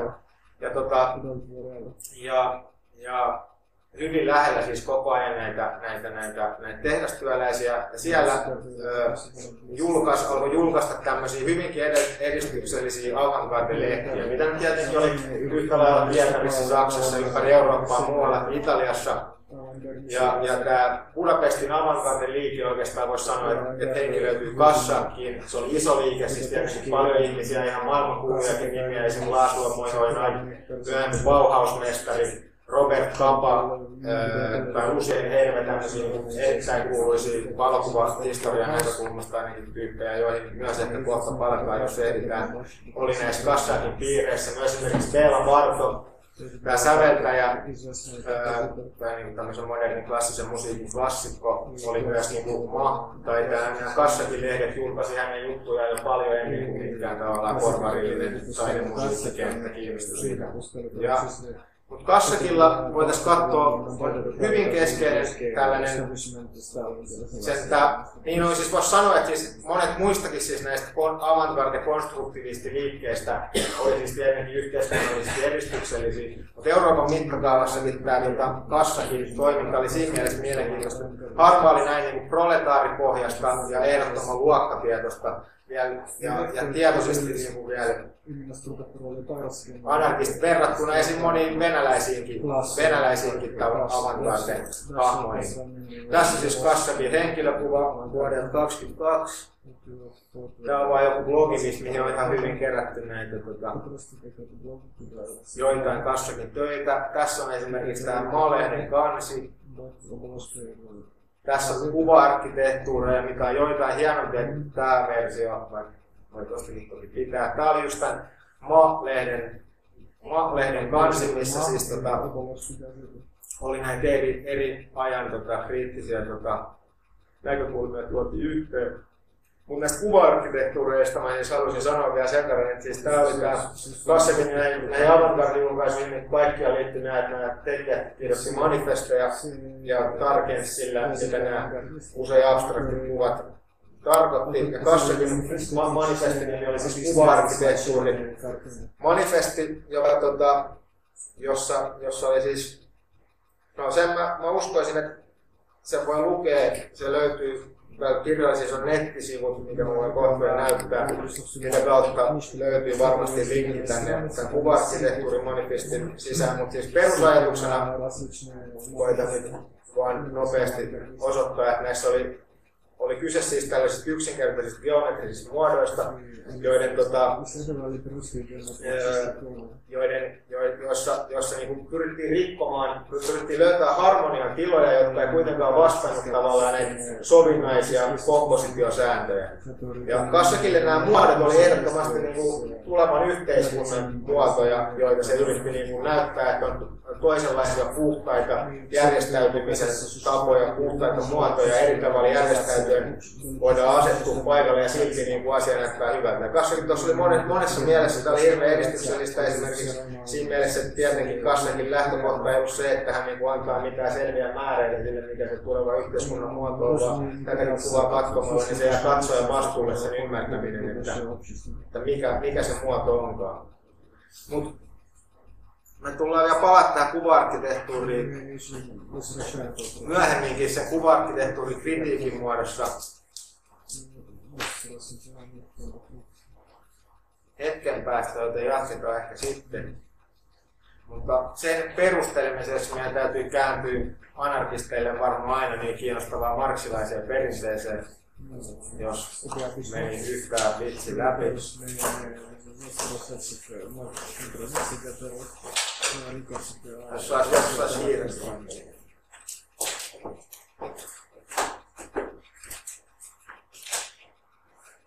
ja, tota, ja, ja hyvin lähellä siis koko ajan näitä, näitä, näitä, näitä tehdastyöläisiä. Ja siellä julkaisi, alkoi julkaista tämmöisiä hyvinkin edistyksellisiä avantgarde-lehtiä, mitä nyt tietenkin oli yhtä lailla Pietarissa, Saksassa, ympäri Eurooppaa, muualla, Italiassa. Ja, ja tämä Budapestin avantgarde liike oikeastaan voisi sanoa, että, että henki löytyy kassakin. Se oli iso liike, siis tietysti paljon ihmisiä, ihan maailmankuulujakin nimiä, esimerkiksi Laszlo Mojoinai, myöhemmin Bauhaus-mestari, Robert Kapa, tai usein heidän tämmöisiä erittäin kuuluisia valokuvahistorian näkökulmasta ainakin tyyppejä, joihin myös ehkä kohta palataan, jos ehditään. Oli näissä kassakin piireissä myös esimerkiksi Bela Barto, tämä säveltäjä, tämä niin tämmöisen modernin klassisen musiikin klassikko, oli myös niin kuin Ma, tai tämä Kassakin lehdet julkaisi hänen juttuja jo paljon ennen kuin mitkään tavallaan porvarillinen taidemusiikkikenttä kiinnostui siitä. Ja mutta Kassakilla voitaisiin katsoa, hyvin keskeinen tällainen, sen, tää, niin on siis voisi sanoa, että siis monet muistakin siis näistä avantgarde konstruktiivista liikkeistä oli siis tietenkin yhteiskunnallisesti edistyksellisiä, mutta Euroopan mittakaavassakin tämä tota, Kassakin toiminta oli siinä mielessä mielenkiintoista. Harva oli näin niin proletaaripohjasta ja ehdottoman luokkatietoista vielä, ja, ja tietoisesti niin kuin vielä anarkist verrattuna esim. moniin venäläisiinkin, venäläisiinkin avantgarde hahmoihin. Tässä siis Kassakin henkilökuva vuodelta 22. Tämä on vain joku blogi, mihin on ihan hyvin kerätty näitä tota, joitain Kassakin töitä. Tässä on esimerkiksi tämä Malehden kansi. Tässä on kuva-arkkitehtuureja, mikä on joitain hienompia kuin tämä versio, vaikka voi tuostakin toki pitää. Tämä oli just tämän Ma-lehden, Ma-lehden kansi, missä siis tota, oli näitä eri, eri ajan tota, kriittisiä tota, näkökulmia tuotiin yhteen. Mutta näistä kuva-arkkitehtuureista mä siis haluaisin sanoa vielä sen verran, että siis tää oli tää Kassekin näin, näin avantgarde-julkaisuihin, niin kaikkia liittyy näitä, nämä tekijät kirjoitti manifesteja ja tarkensi sillä, mitä nämä usein abstraktit kuvat tarkoitti. Ja Kassekin manifestin nimi oli siis kuva-arkkitehtuuri. Manifesti, joka, tota, jossa, jossa oli siis, no sen mä, mä uskoisin, että se voi lukea, se löytyy kirjalla siis on nettisivut, mikä mä voin kohta näyttää, mitä kautta löytyy varmasti linkki tänne. Tämän kuva-arkkitehtuurin manifestin sisään, mutta siis perusajatuksena voitan nyt vaan nopeasti osoittaa, että näissä oli oli kyse siis tällaisista yksinkertaisista geometrisista muodoista, joiden, tota, joiden, joissa, joissa niin pyrittiin rikkomaan, pyrittiin löytää harmonian tiloja, jotka ei kuitenkaan vastannut tavallaan näitä sovinnaisia kompositiosääntöjä. Ja Kassakille nämä muodot oli ehdottomasti niin kuin tulevan yhteiskunnan muotoja, joita se yritti niin kuin näyttää, että on toisenlaisia puhtaita järjestäytymisen tapoja, puhtaita muotoja, eri tavalla järjestäytyen voidaan asettua paikalle ja silti niin kuin asia näyttää hyvältä. Kassakin tuossa oli monet, monessa mielessä, tämä oli hirveän edistyksellistä esimerkiksi siinä mielessä, että tietenkin Kassakin lähtökohta ei ollut se, että hän niin antaa mitään selviä määreitä sille, mikä se tuleva yhteiskunnan muoto on, vaan tätäkin kuvaa katsomalla, niin se jää katsoja vastuulle sen ymmärtäminen, että, että mikä, mikä se muoto onkaan. Mut me tullaan vielä palata tähän kuva-arkkitehtuuriin myöhemminkin sen kuva-arkkitehtuurin kritiikin muodossa. Hetken päästä, joten jatketaan ehkä sitten. Mutta sen perustelemiseksi meidän täytyy kääntyä anarkisteille varmaan aina niin kiinnostavaan marksilaiseen perinteeseen, jos meni yhtään vitsi läpi. Tässä olisi jossain siirrestä.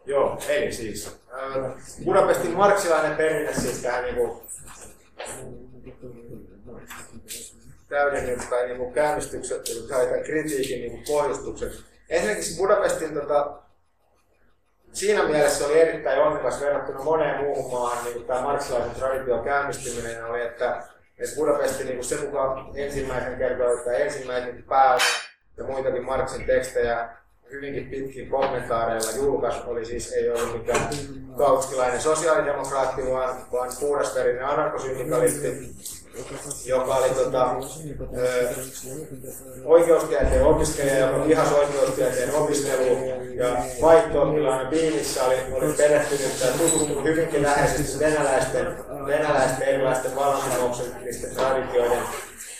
Joo, eli siis äh, Budapestin marksilainen perinne siis tähän niinku täydennys tai niinku käynnistykset tai tämän kritiikin niinku pohjustukset. Ensinnäkin Budapestin tota, siinä mielessä oli erittäin onnekas verrattuna moneen muuhun maahan, niin tämä marksilaisen tradition käynnistyminen oli, että, että Budapesti niin se mukaan ensimmäisen kertaa, että ensimmäisen päällä ja muitakin Marksin tekstejä hyvinkin pitkin kommentaareilla julkais oli siis ei ollut mikään kautskilainen sosiaalidemokraatti, vaan, vaan puhdasverinen anarkosyndikalisti, joka oli tota, oikeustieteen opiskelija, joka vihasi oikeustieteen opiskeluun ja vaihto-oppilainen Viinissä oli, oli perehtynyt ja tutustunut hyvinkin läheisesti venäläisten, venäläisten erilaisten vallankumouksellisten traditioiden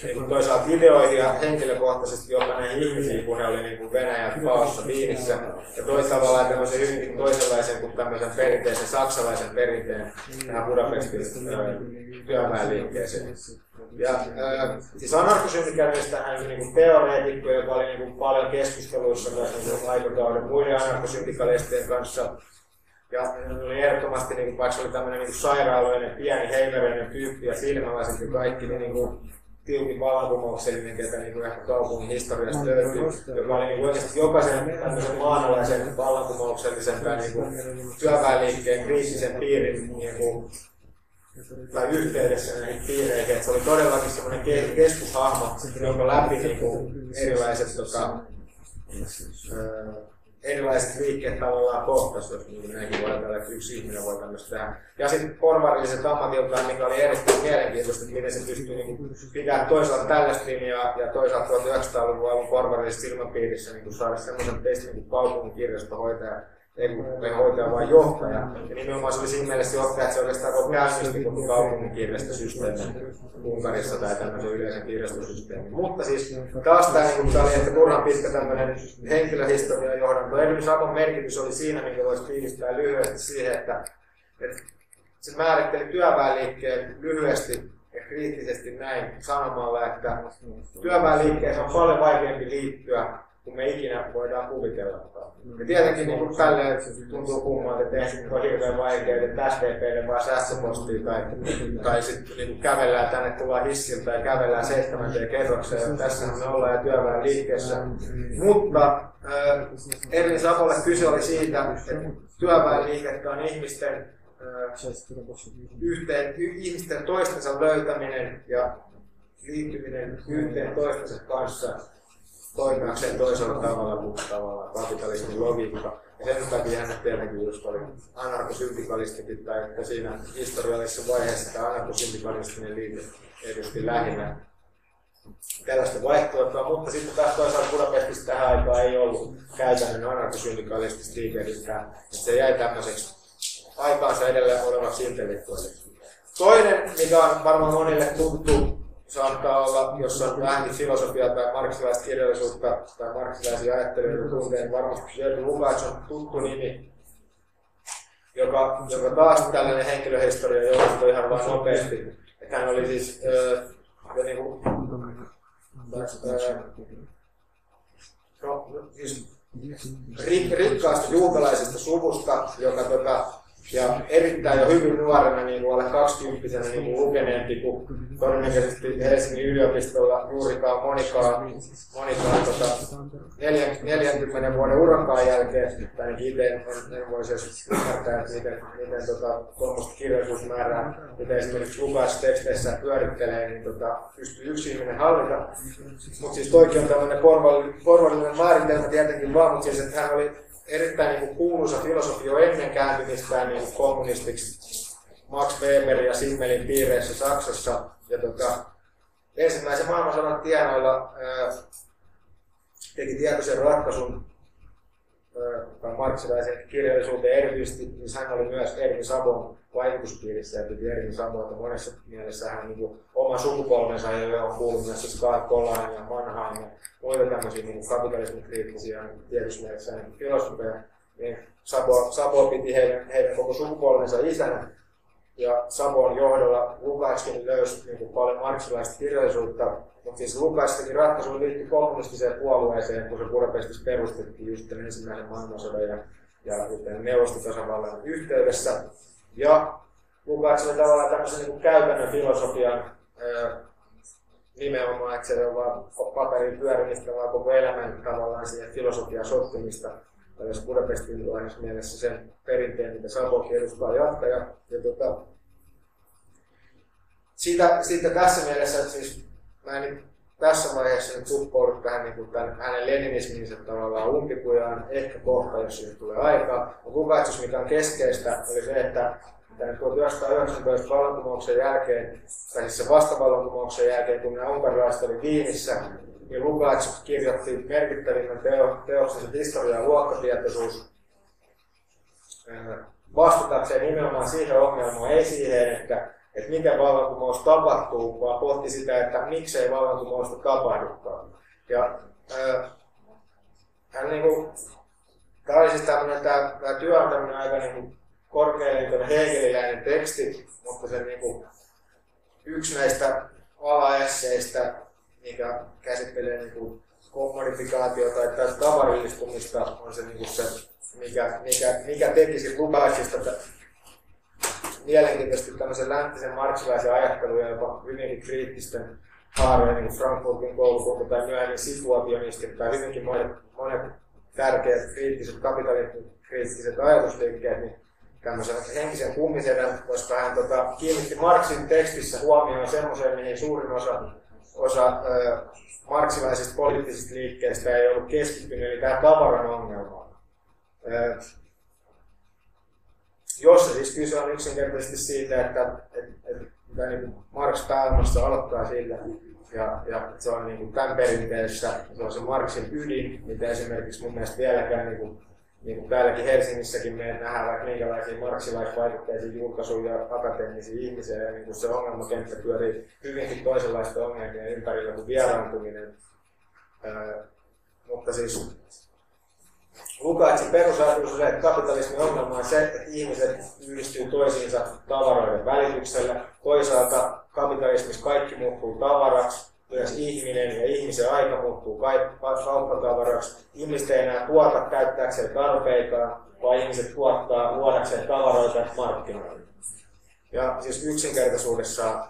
niin toisaalta ideoihin ja henkilökohtaisesti jopa näihin ihmisiin, kun ne oli niin kuin Venäjän paossa Viinissä. Ja toisaalta tavallaan tämmöisen hyvinkin toisenlaisen kuin tämmöisen perinteisen saksalaisen perinteen tähän Budapestin työväenliikkeeseen. Ja äh, siis anarkosyndikaalista hän niin kuin teoreetikko, joka oli niin kuin paljon keskusteluissa myös niin aikakauden muiden anarkosyndikalistien kanssa. Ja oli ehdottomasti, niin kuin, vaikka oli tämmöinen niin sairaaloinen, pieni heimereinen tyyppi ja silmäläiset ja kaikki, niin, niin kuin, tiukin vallankumouksellinen, ketä niin kuin ehkä kaupungin historiasta löytyy, joka oli niin kuin oikeasti jokaisen tämmöisen maanalaisen vallankumouksellisen tai niin kuin työväenliikkeen kriittisen piirin niin kuin tai yhteydessä näihin piireihin. Että se oli todellakin semmoinen keskushahmo, jonka läpi niin kuin erilaiset tota, erilaiset liikkeet tavallaan kohtasi, jos niin näinkin voi että yksi ihminen voi tämmöistä tehdä. Ja sitten porvarilliset ammatiltaan, mikä oli erittäin mielenkiintoista, että miten se pystyy niin pitämään toisaalta tällaista linjaa ja toisaalta 1900-luvun alun porvarillisessa ilmapiirissä niin saada semmoisen testin niin kuin kaupungin kirjastohoitaja ei hoitaja, vaan johtaja. Ja nimenomaan se oli siinä mielessä johtaja, että se oikeastaan koko käynnisti koko kaupungin kirjastosysteemin Unkarissa tai tämmöisen yleisen kirjastosysteemin. Mutta siis taas tämä, niin tämä oli ehkä turhan pitkä tämmöinen henkilöhistoria johdanto. Sabon merkitys oli siinä, minkä voisi tiivistää lyhyesti siihen, että, että se määritteli työväenliikkeen lyhyesti ja kriittisesti näin sanomalla, että työväenliikkeeseen on paljon vaikeampi liittyä kuin me ikinä voidaan kuvitella. Ja tietenkin niin tälleen tuntuu kummalta, että eihän on hirveän vaikea, että SDPlle vaan sähköpostia tai, tai sitten niin kävellään tänne, tullaan hissiltä ja kävellään seitsemänteen kerrokseen. Ja tässä me ollaan ja työväen liikkeessä. Mutta äh, Ervin Sapolle kyse oli siitä, että työväen liikettä on ihmisten äh, yhteen, ihmisten toistensa löytäminen ja liittyminen yhteen toistensa kanssa toimiakseen toisella tavalla kuin tavallaan kapitalismin logiikka. Ja sen takia hän tietenkin just oli anarkosyndikalistikin, tai että siinä historiallisessa vaiheessa tämä anarkosyndikalistinen liike edusti lähinnä tällaista vaihtoehtoa, mutta sitten taas toisaalta Budapestissa tähän aikaan ei ollut käytännön anarkosyndikalistista liikehdintää, että se jäi tämmöiseksi aikaansa edelleen olevaksi intellektuaaliksi. Toinen, mikä on varmaan monille tuttu saattaa olla, jos on vähänkin filosofiaa tai marksilaista kirjallisuutta tai marksilaisia ajattelijoita tunteen, varmasti Jörg Lukács on tuttu nimi, joka, joka taas tällainen henkilöhistoria jouduttu ihan vain nopeasti. Että hän oli siis äh, niin kuin, äh, no, siis rik, rikkaasta juutalaisesta suvusta, joka tota, ja erittäin jo hyvin nuorena, niin kuin alle 20 niin kuin lukeneempi kuin todennäköisesti Helsingin yliopistolla juurikaan monikaan, monikaan tota, 40 vuoden urakkaan jälkeen, tai ainakin itse en, en voisi edes ymmärtää, että miten, miten tota, tuommoista kirjallisuusmäärää, mitä esimerkiksi Lukas teksteissä pyörittelee, niin tota, pystyy yksi ihminen hallita. Mutta siis toikin on tämmöinen porvallinen määritelmä tietenkin vaan, mutta siis, että hän oli erittäin niin kuin kuuluisa filosofi jo ennen kääntymistään niin kommunistiksi Max Weber ja Simmelin piireissä Saksassa. Ja tota, ensimmäisen maailmansodan tienoilla ää, teki tietoisen ratkaisun tai marksilaisen kirjallisuuteen erityisesti, niin hän oli myös Ervin Sabon vaikutuspiirissä ja piti Ervin Sabota monessa mielessä hän niin oma sukupolvensa, jolle on kuullut myös Scott Collan ja Mannheim ja muita tämmöisiä niin kapitalismin kriittisiä tietyssä mielessä niin filosofeja. Niin Sabo piti heidän, heidän koko sukupolvensa isänä ja Sabon johdolla Lukacskin löysi niin kuin paljon marksilaista kirjallisuutta, mutta siis Lukaskin ratkaisu liittyi kommunistiseen puolueeseen, kun se Budapestissa perustettiin just ensimmäisen maailmansodan ja, ja neuvostotasavallan yhteydessä. Ja Lukács oli tavallaan tämmöisen niin kuin käytännön filosofian nimenomaan, että se on vaan paperin pyörimistä, vaan koko elämän tavallaan siihen filosofian sotkemista. Tai jos Budapestin mielessä sen perinteen, mitä Sabokin edustaa jatkaa. Ja, ja tota, siitä, siitä tässä mielessä, että siis mä en tässä vaiheessa nyt suppoudu tähän niin kuin tämän, hänen leninisminsä tavallaan umpikujaan, ehkä kohta, jos siihen tulee aikaa. Mutta Lukács, mikä on keskeistä, oli se, että tämän 1919 vallankumouksen jälkeen, tai siis se vastavallankumouksen jälkeen, kun nämä unkarilaiset oli Viinissä, niin Lukács kirjoitti merkittävimmän teo, teoksensa historia ja luokkatietoisuus vastatakseen nimenomaan siihen ongelmaan, ei siihen, että, että miten vallankumous tapahtuu, vaan pohti sitä, että miksei vallankumousta tapahdukaan. Ja ää, hän niin kuin, tämä oli siis tämmöinen, tämä, tämä työ on tämmöinen aika niin kuin hegeliläinen teksti, mutta se niin kuin, yksi näistä alaesseistä, mikä käsittelee niin kuin, kommodifikaatiota tai tavarillistumista, on se, niin kuin se mikä, mikä, mikä tekisi Lukácsista mielenkiintoisesti tämmöisen läntisen marksilaisen ajattelun ja jopa hyvinkin kriittisten haarojen, niin kuin Frankfurtin koulukunta tai myöhemmin situationistit tai hyvinkin monet, monet tärkeät kriittiset kapitalismin kriittiset ajatusliikkeet, niin tämmöisen henkisen kummisedän, koska hän tota, kiinnitti Marxin tekstissä huomioon semmoiseen, mihin suurin osa, osa ö, marksilaisista poliittisista liikkeistä ei ollut keskittynyt, eli tämä tavaran ongelma. Ö, jossa siis kyse on yksinkertaisesti siitä, että, että, että mitä niin Marx pääomassa aloittaa siitä, ja, ja se on niin kuin tämän perinteessä, se on se Marxin ydin, mitä esimerkiksi mun mielestä vieläkään niin kuin, niin kuin täälläkin Helsingissäkin me nähdään vaikka minkälaisia marksilaisvaikutteisia julkaisuja ja akateemisia ihmisiä, ja niin kuin se ongelmakenttä pyörii hyvinkin toisenlaista ongelmia ympärillä kuin vieraantuminen. Öö, mutta siis Lukácsin perusajatus on se, että kapitalismin ongelma on se, että ihmiset yhdistyy toisiinsa tavaroiden välityksellä. Toisaalta kapitalismissa kaikki muuttuu tavaraksi, myös ihminen ja ihmisen aika muuttuu kauppatavaraksi. Ihmiset ei enää tuota käyttääkseen tarpeitaan, vaan ihmiset tuottaa luodakseen tavaroita markkinoille. Ja siis yksinkertaisuudessa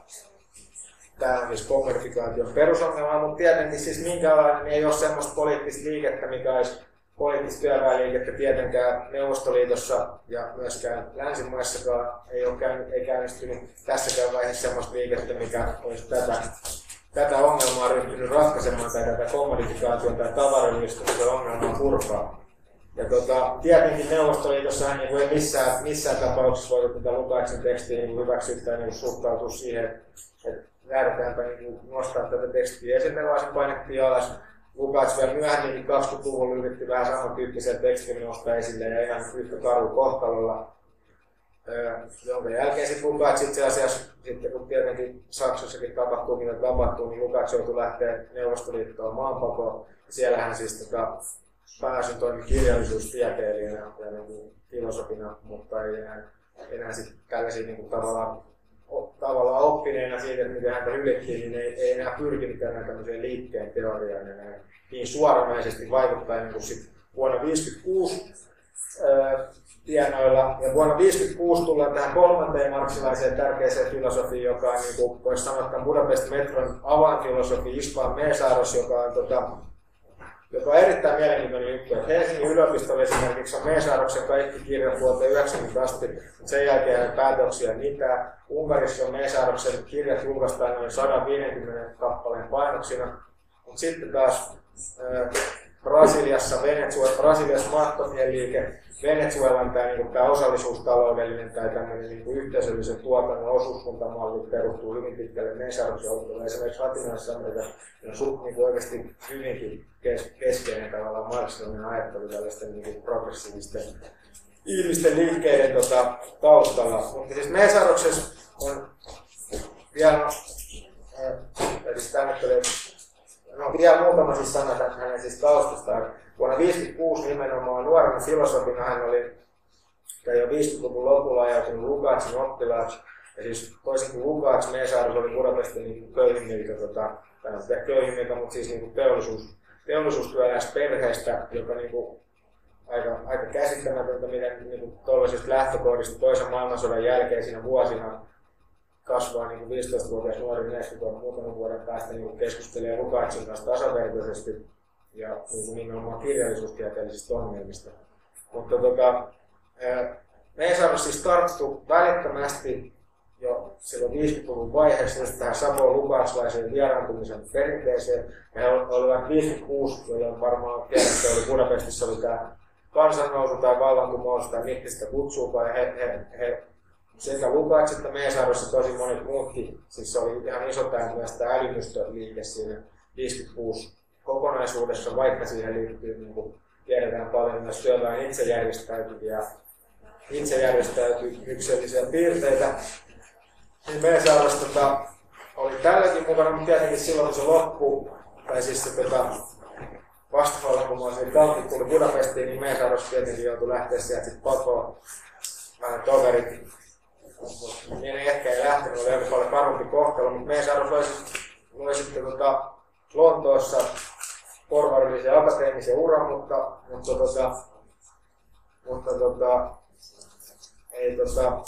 tämä on siis kommodifikaation perusongelma, mutta tietenkin siis minkälainen ei ole sellaista poliittista liikettä, mikä olisi poliittista työväenliikettä tietenkään Neuvostoliitossa ja myöskään länsimaissakaan ei ole käynyt, ei käynnistynyt tässäkään vaiheessa sellaista liikettä, mikä olisi tätä, tätä ongelmaa ryhtynyt ratkaisemaan tai tätä kommodifikaation tai tavarillistumisen ongelmaa purkaa. Ja tota, tietenkin Neuvostoliitossa niin ei missään, missään tapauksessa voi tätä Lukácsin tekstiä niin hyväksyä tai niin suhtautua siihen, että lähdetäänpä niin nostaa tätä tekstiä esille, vaan se painettiin alas Lukács vielä myöhemmin 20-luvulla yritti vähän samantyyppisen tekstin nostaa esille ja ihan yhtä karu kohtalolla. Öö, jonka jälkeen sitten Lukács itse asiassa, sitten kun tietenkin Saksassakin tapahtuu, mitä tapahtuu, niin Lukács joutui lähteä Neuvostoliittoon maanpakoon. Siellähän siis tota, pääsin toimi kirjallisuustieteilijänä ja niin filosofina, mutta ei enää, enää sitten tällaisia niin kuin, tavallaan tavallaan oppineena siitä, että miten häntä hylettiin, niin ei, ei enää pyrkinyt tänään tämmöiseen liikkeen teoriaan näin, niin suoranaisesti vaikuttaa niin kuin sit vuonna 1956 tienoilla. Ja vuonna 1956 tullaan tähän kolmanteen marksilaiseen tärkeäseen filosofiin, joka on, niin kuin voisi sanoa, että Budapest Metron avainfilosofi István Mesaros, joka on tota, joka on erittäin mielenkiintoinen juttu. Että Helsingin yliopistolla esimerkiksi on Mesaroksen kaikki kirjat vuoteen 90 asti, mutta sen jälkeen ei päätöksiä mitään. Unkarissa on Mesaroksen kirjat julkaistaan noin 150 kappaleen painoksina, mutta sitten taas Brasiliassa, Venezuela, Brasiliassa maattomien liike, Venezuelan tämä, niin tämä osallisuustaloudellinen tai tämmöinen niin yhteisöllisen tuotannon osuuskuntamalli perustuu hyvin pitkälle Mesaroksen Esimerkiksi Amerikassa on niin oikeasti hyvinkin kes, keskeinen tavallaan marksilainen ajattelu tällaisten niin progressiivisten ihmisten liikkeiden tota, taustalla. Mutta siis Mesaroksessa on vielä, äh, siis tänne no vielä muutama siis sana hänen siis taustastaan. Vuonna 1956 nimenomaan nuorena filosofina hän oli tai jo 50-luvun lopulla ajautunut Lukácsin oppilaaksi. Ja siis toisin kuin Lukács, Mesaros oli Budapestin niin köyhimmiltä, tota, tai köyhimmiltä, mutta siis niin teollisuus, teollisuustyöläistä perheestä, joka niin kuin, aika, aika käsittämätöntä, miten niin tuollaisista lähtökohdista toisen maailmansodan jälkeisinä vuosina kasvaa niin 15-vuotias nuori mies, kun muutaman vuoden päästä niin keskustelee Lukácsin kanssa tasavertaisesti ja niin kuin nimenomaan kirjallisuustieteellisistä ongelmista. Mutta tota, me ei saanut siis tarttu välittömästi jo silloin 50-luvun vaiheessa tähän Savo Lukaslaisen vieraantumisen perinteeseen. He olivat 56, jolloin varmaan tiedätte, oli Budapestissa oli tämä kansannousu tai vallankumous tai mittistä kutsua, ja he, he, he sekä Lukács että Meesaarossa tosi monet muutkin, siis se oli ihan iso tämä älymystöliike siinä 56 kokonaisuudessa, vaikka siihen liittyy, niin kuin tiedetään paljon myös työväen itse järjestäytyviä, itse järjestäytymiksellisiä piirteitä. Niin Meesaarossa tota, oli tälläkin mukana, mutta tietenkin silloin kun se loppu, tai siis se tota, niin Taltti tuli Budapestiin, niin Meesaarossa tietenkin joutui lähteä sieltä sitten pakoon. Vähän toverit niin ehkä ei lähtenyt, oli aika paljon parempi kohtalo, mutta Meesaaros loi, loi sitten tota, Lontoossa porvarillisen akateemisen uran, mutta, mutta, tota, mutta tota, ei, tota,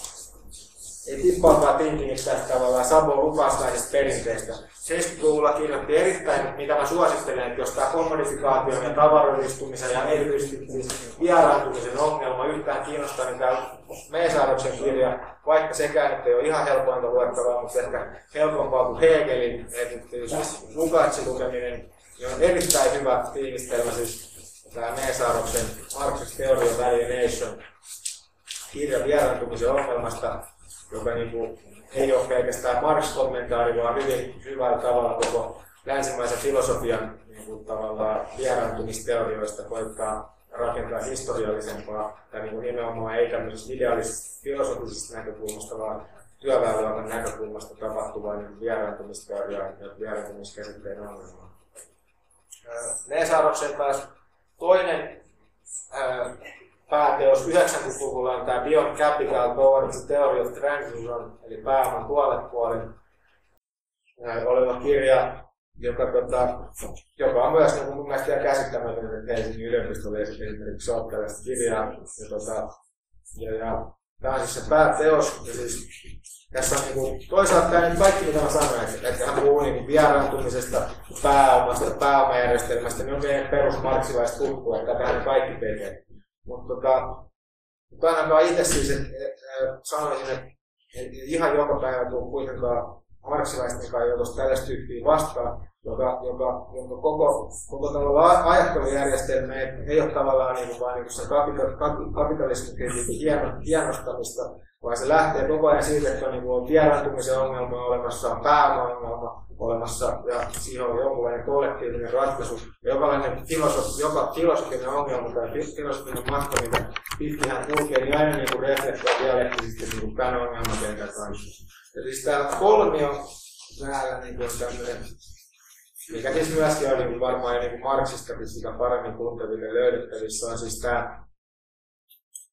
ei tippaakaan tinkingistä tästä tavallaan Sabo lupaslaisesta perinteestä. 70-luvulla kirjoitti erittäin, mitä mä suosittelen, että jos tämä kommodifikaation ja tavaroidistumisen ja erityisesti siis vieraantumisen ongelma yhtään kiinnostaa, niin tämä Meesaaroksen kirja, vaikka sekään nyt ei ole ihan helpointa luettavaa, mutta ehkä helpompaa kuin Hegelin, siis Lukácsin lukeminen, niin on erittäin hyvä tiivistelmä siis tämä Meesaaroksen Marxist Theory of Alienation kirja vieraantumisen ongelmasta, joka niin kuin, ei ole pelkästään Marx-kommentaari, vaan hyvin hyvällä tavalla koko länsimaisen filosofian niin kuin, tavallaan vieraantumisteorioista koittaa rakentaa historiallisempaa, tai niin kuin nimenomaan ei tämmöisestä ideaalisesta filosofisesta näkökulmasta, vaan työväenluokan näkökulmasta tapahtuvaa niin vieraantumisteoriaa ja vieraantumiskäsitteen ongelmaa. Neesaroksen taas toinen pääteos 90-luvulla on tämä Beyond Capital Towards the Theory of Transition, eli pääoman puolen oleva kirja, joka, tota, joka on myös niin mun mielestä käsittämätön, että Helsingin yliopistolle esimerkiksi ole tällaista kirjaa. Ja, tota, ja, ja tämä on siis se pääteos, ja siis tässä on niin kuin, toisaalta tämä nyt kaikki mitä mä sanoin, että, että hän puhuu niin päärantumisesta, pääomasta, pääomajärjestelmästä, niin on meidän perusmarksilaista tuttua, että tähän kaikki tekee. Mutta tota, mutta ainakaan itse siis et, et, et, sanoisin, että et ihan joka päivä tuu kuitenkaan marksilaisten kanssa joutuisi tällaista tyyppiä vastaan, joka, joka, jonka koko, koko ajattelujärjestelmä ei, ei ole tavallaan niin kuin vain niin kuin se kapitalismin kritiikin hieno, hienostamista, vaan se lähtee koko ajan siitä, että on, niin kuin, vieraantumisen ongelma olemassa, on pääoma-ongelma olemassa ja siihen on jonkunlainen kollektiivinen ratkaisu. Jokainen filosofi, joka filosofinen ongelma tai filosofinen matka, mitä pitkin hän kulkee, niin aina niin kuin reflektoi dialektisesti niin kuin tämän ongelmakentän kanssa. Ja siis tämä kolmio täällä niin kuin tämmöinen mikä siis myöskin on niin varmaan niin Marksistakin sitä paremmin tunteville löydettävissä, on siis tämä,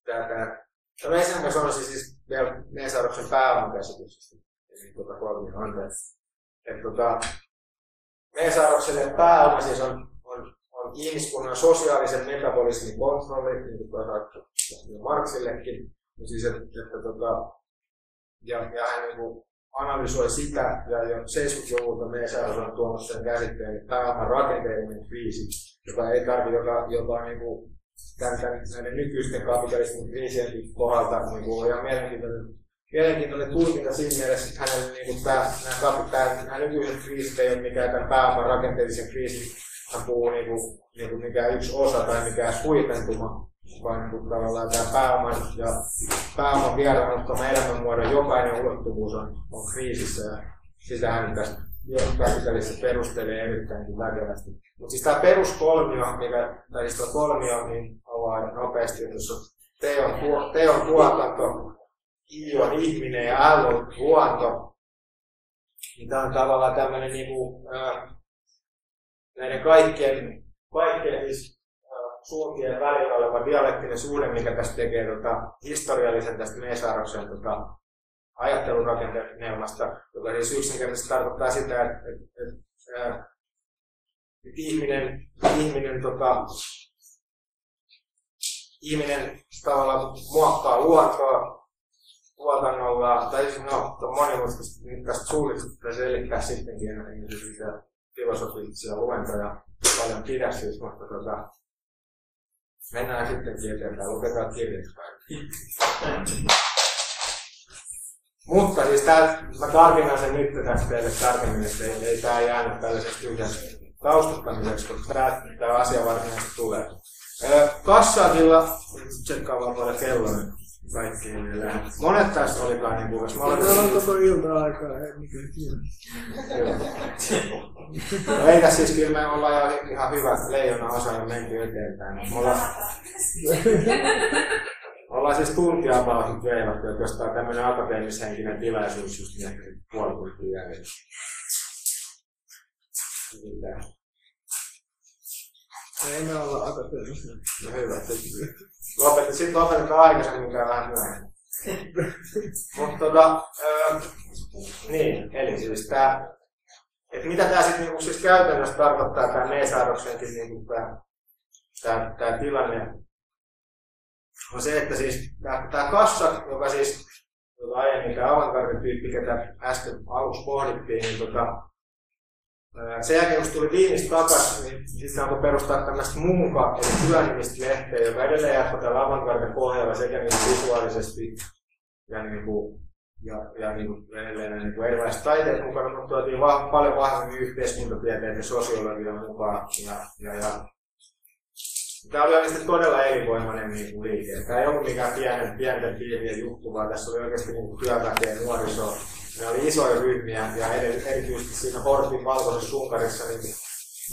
tämä, tämä No ensimmäinen on siis vielä Neesauruksen pääomakäsityksestä, eli tuota kolmio anteeksi. Että tota, Neesaurukselle pääoma siis on, on, on ihmiskunnan sosiaalisen metabolismin kontrolli, niin kuin tuota, Marksillekin. Ja siis, että, että tota, ja, ja hän niin kuin analysoi sitä, ja jo 70-luvulta Meesaurus on tuonut sen käsitteen pääoman rakenteellinen kriisi, joka ei tarvitse, joka, joka niin kuin tämän, tämän, näiden nykyisten kapitalismin kriisien kohdalta niin kuin, ihan mielenkiintoinen, mielenkiintoinen tulkinta siinä mielessä, että hänelle niin kuin, tämä, nämä, tämä, nämä nykyiset kriisit ei ole mikään tämän pääoman rakenteellisen kriisin, hän puhuu niin kuin, niin kuin mikään yksi osa tai mikään huipentuma, vaan niin kuin, tavallaan tämä pääoman ja pääoman vieraanottama elämänmuodon jokainen ulottuvuus on, on kriisissä ja sitähän tästä kapitalissa perustelee erittäin väkevästi. Mutta siis tämä peruskolmio, mikä, tai siis kolmio, niin avaa nopeasti, jos on teon, tuo, teon tuotanto, I on ihminen ja L on luonto, niin tämä on tavallaan tämmöinen niin kuin, äh, näiden kaikkien, kaikkien siis, äh, suuntien välillä oleva dialektinen suhde, mikä tästä tekee tota, historiallisen tästä Meesaaroksen tota, ajattelurakenteelmasta, joka siis yksinkertaisesti tarkoittaa sitä, että, että, että, että ihminen, ihminen, tota, ihminen tavallaan muokkaa luontoa tuotannolla, tai siis no, monimutkaisesti nyt tästä suullisesti selittää sittenkin, en sitä filosofisia luentoja paljon pidä siis, mutta tota, mennään sittenkin eteenpäin, luketaan kirjat mutta siis tää, mä tarkennan sen nyt tästä teille tarkemmin, että ei, ei tää jäänyt tällaiseksi tyhjäksi taustattamiseksi, koska tää, tää asia varsinaisesti tulee. Kassaatilla, tsekkaa vaan kello nyt kaikkiin. Monet tästä olikaan niin kuvassa. Mä olen Täällä on koko ilta aikaa, ei mikään no, ei tässä siis kyllä me ollaan ihan hyvä leijona osa ja menty eteenpäin. Me ollaan, ollaan siis tuntia about veivattu, että jos tämä on tämmöinen akateemishenkinen tilaisuus, just niin ehkä puoli tuntia jälkeen. Ei me olla akateemisia. No hyvä. Lopetti, sitten lopetetaan aikaisemmin, mikä vähän myöhemmin. Mutta tota, öö, niin, eli siis tämä, että mitä tämä sitten niinku siis käytännössä tarkoittaa tämä Meesaaroksenkin niinku tämä, tämä, tämä tilanne, on se, että siis tämä, kassa, joka siis tota aiemmin tämä avantgarde-tyyppi, ketä äsken aluksi pohdittiin, niin tota, Sen jälkeen, kun tuli Viinistä takaisin, niin sitten alkoi perustaa tämmöistä Munka, eli työnimistä lehteä, joka edelleen jatkoi tällä avantgarde pohjalla sekä niin visuaalisesti ja, niin kuin, ja, ja niin kuin edelleen niin kuin erilaiset taiteet mukana, mutta tuotiin va- paljon vahvemmin yhteiskuntatieteet ja sosiologia mukaan. Ja, ja, ja. Tämä oli oikeasti todella elinvoimainen niin liike. Tämä ei ollut mikään pienen, pienten piirien juttu, vaan tässä oli oikeasti niin työväkeä, nuoriso, ne oli isoja ryhmiä ja erityisesti siinä Hortin valkoisessa sunkarissa niin,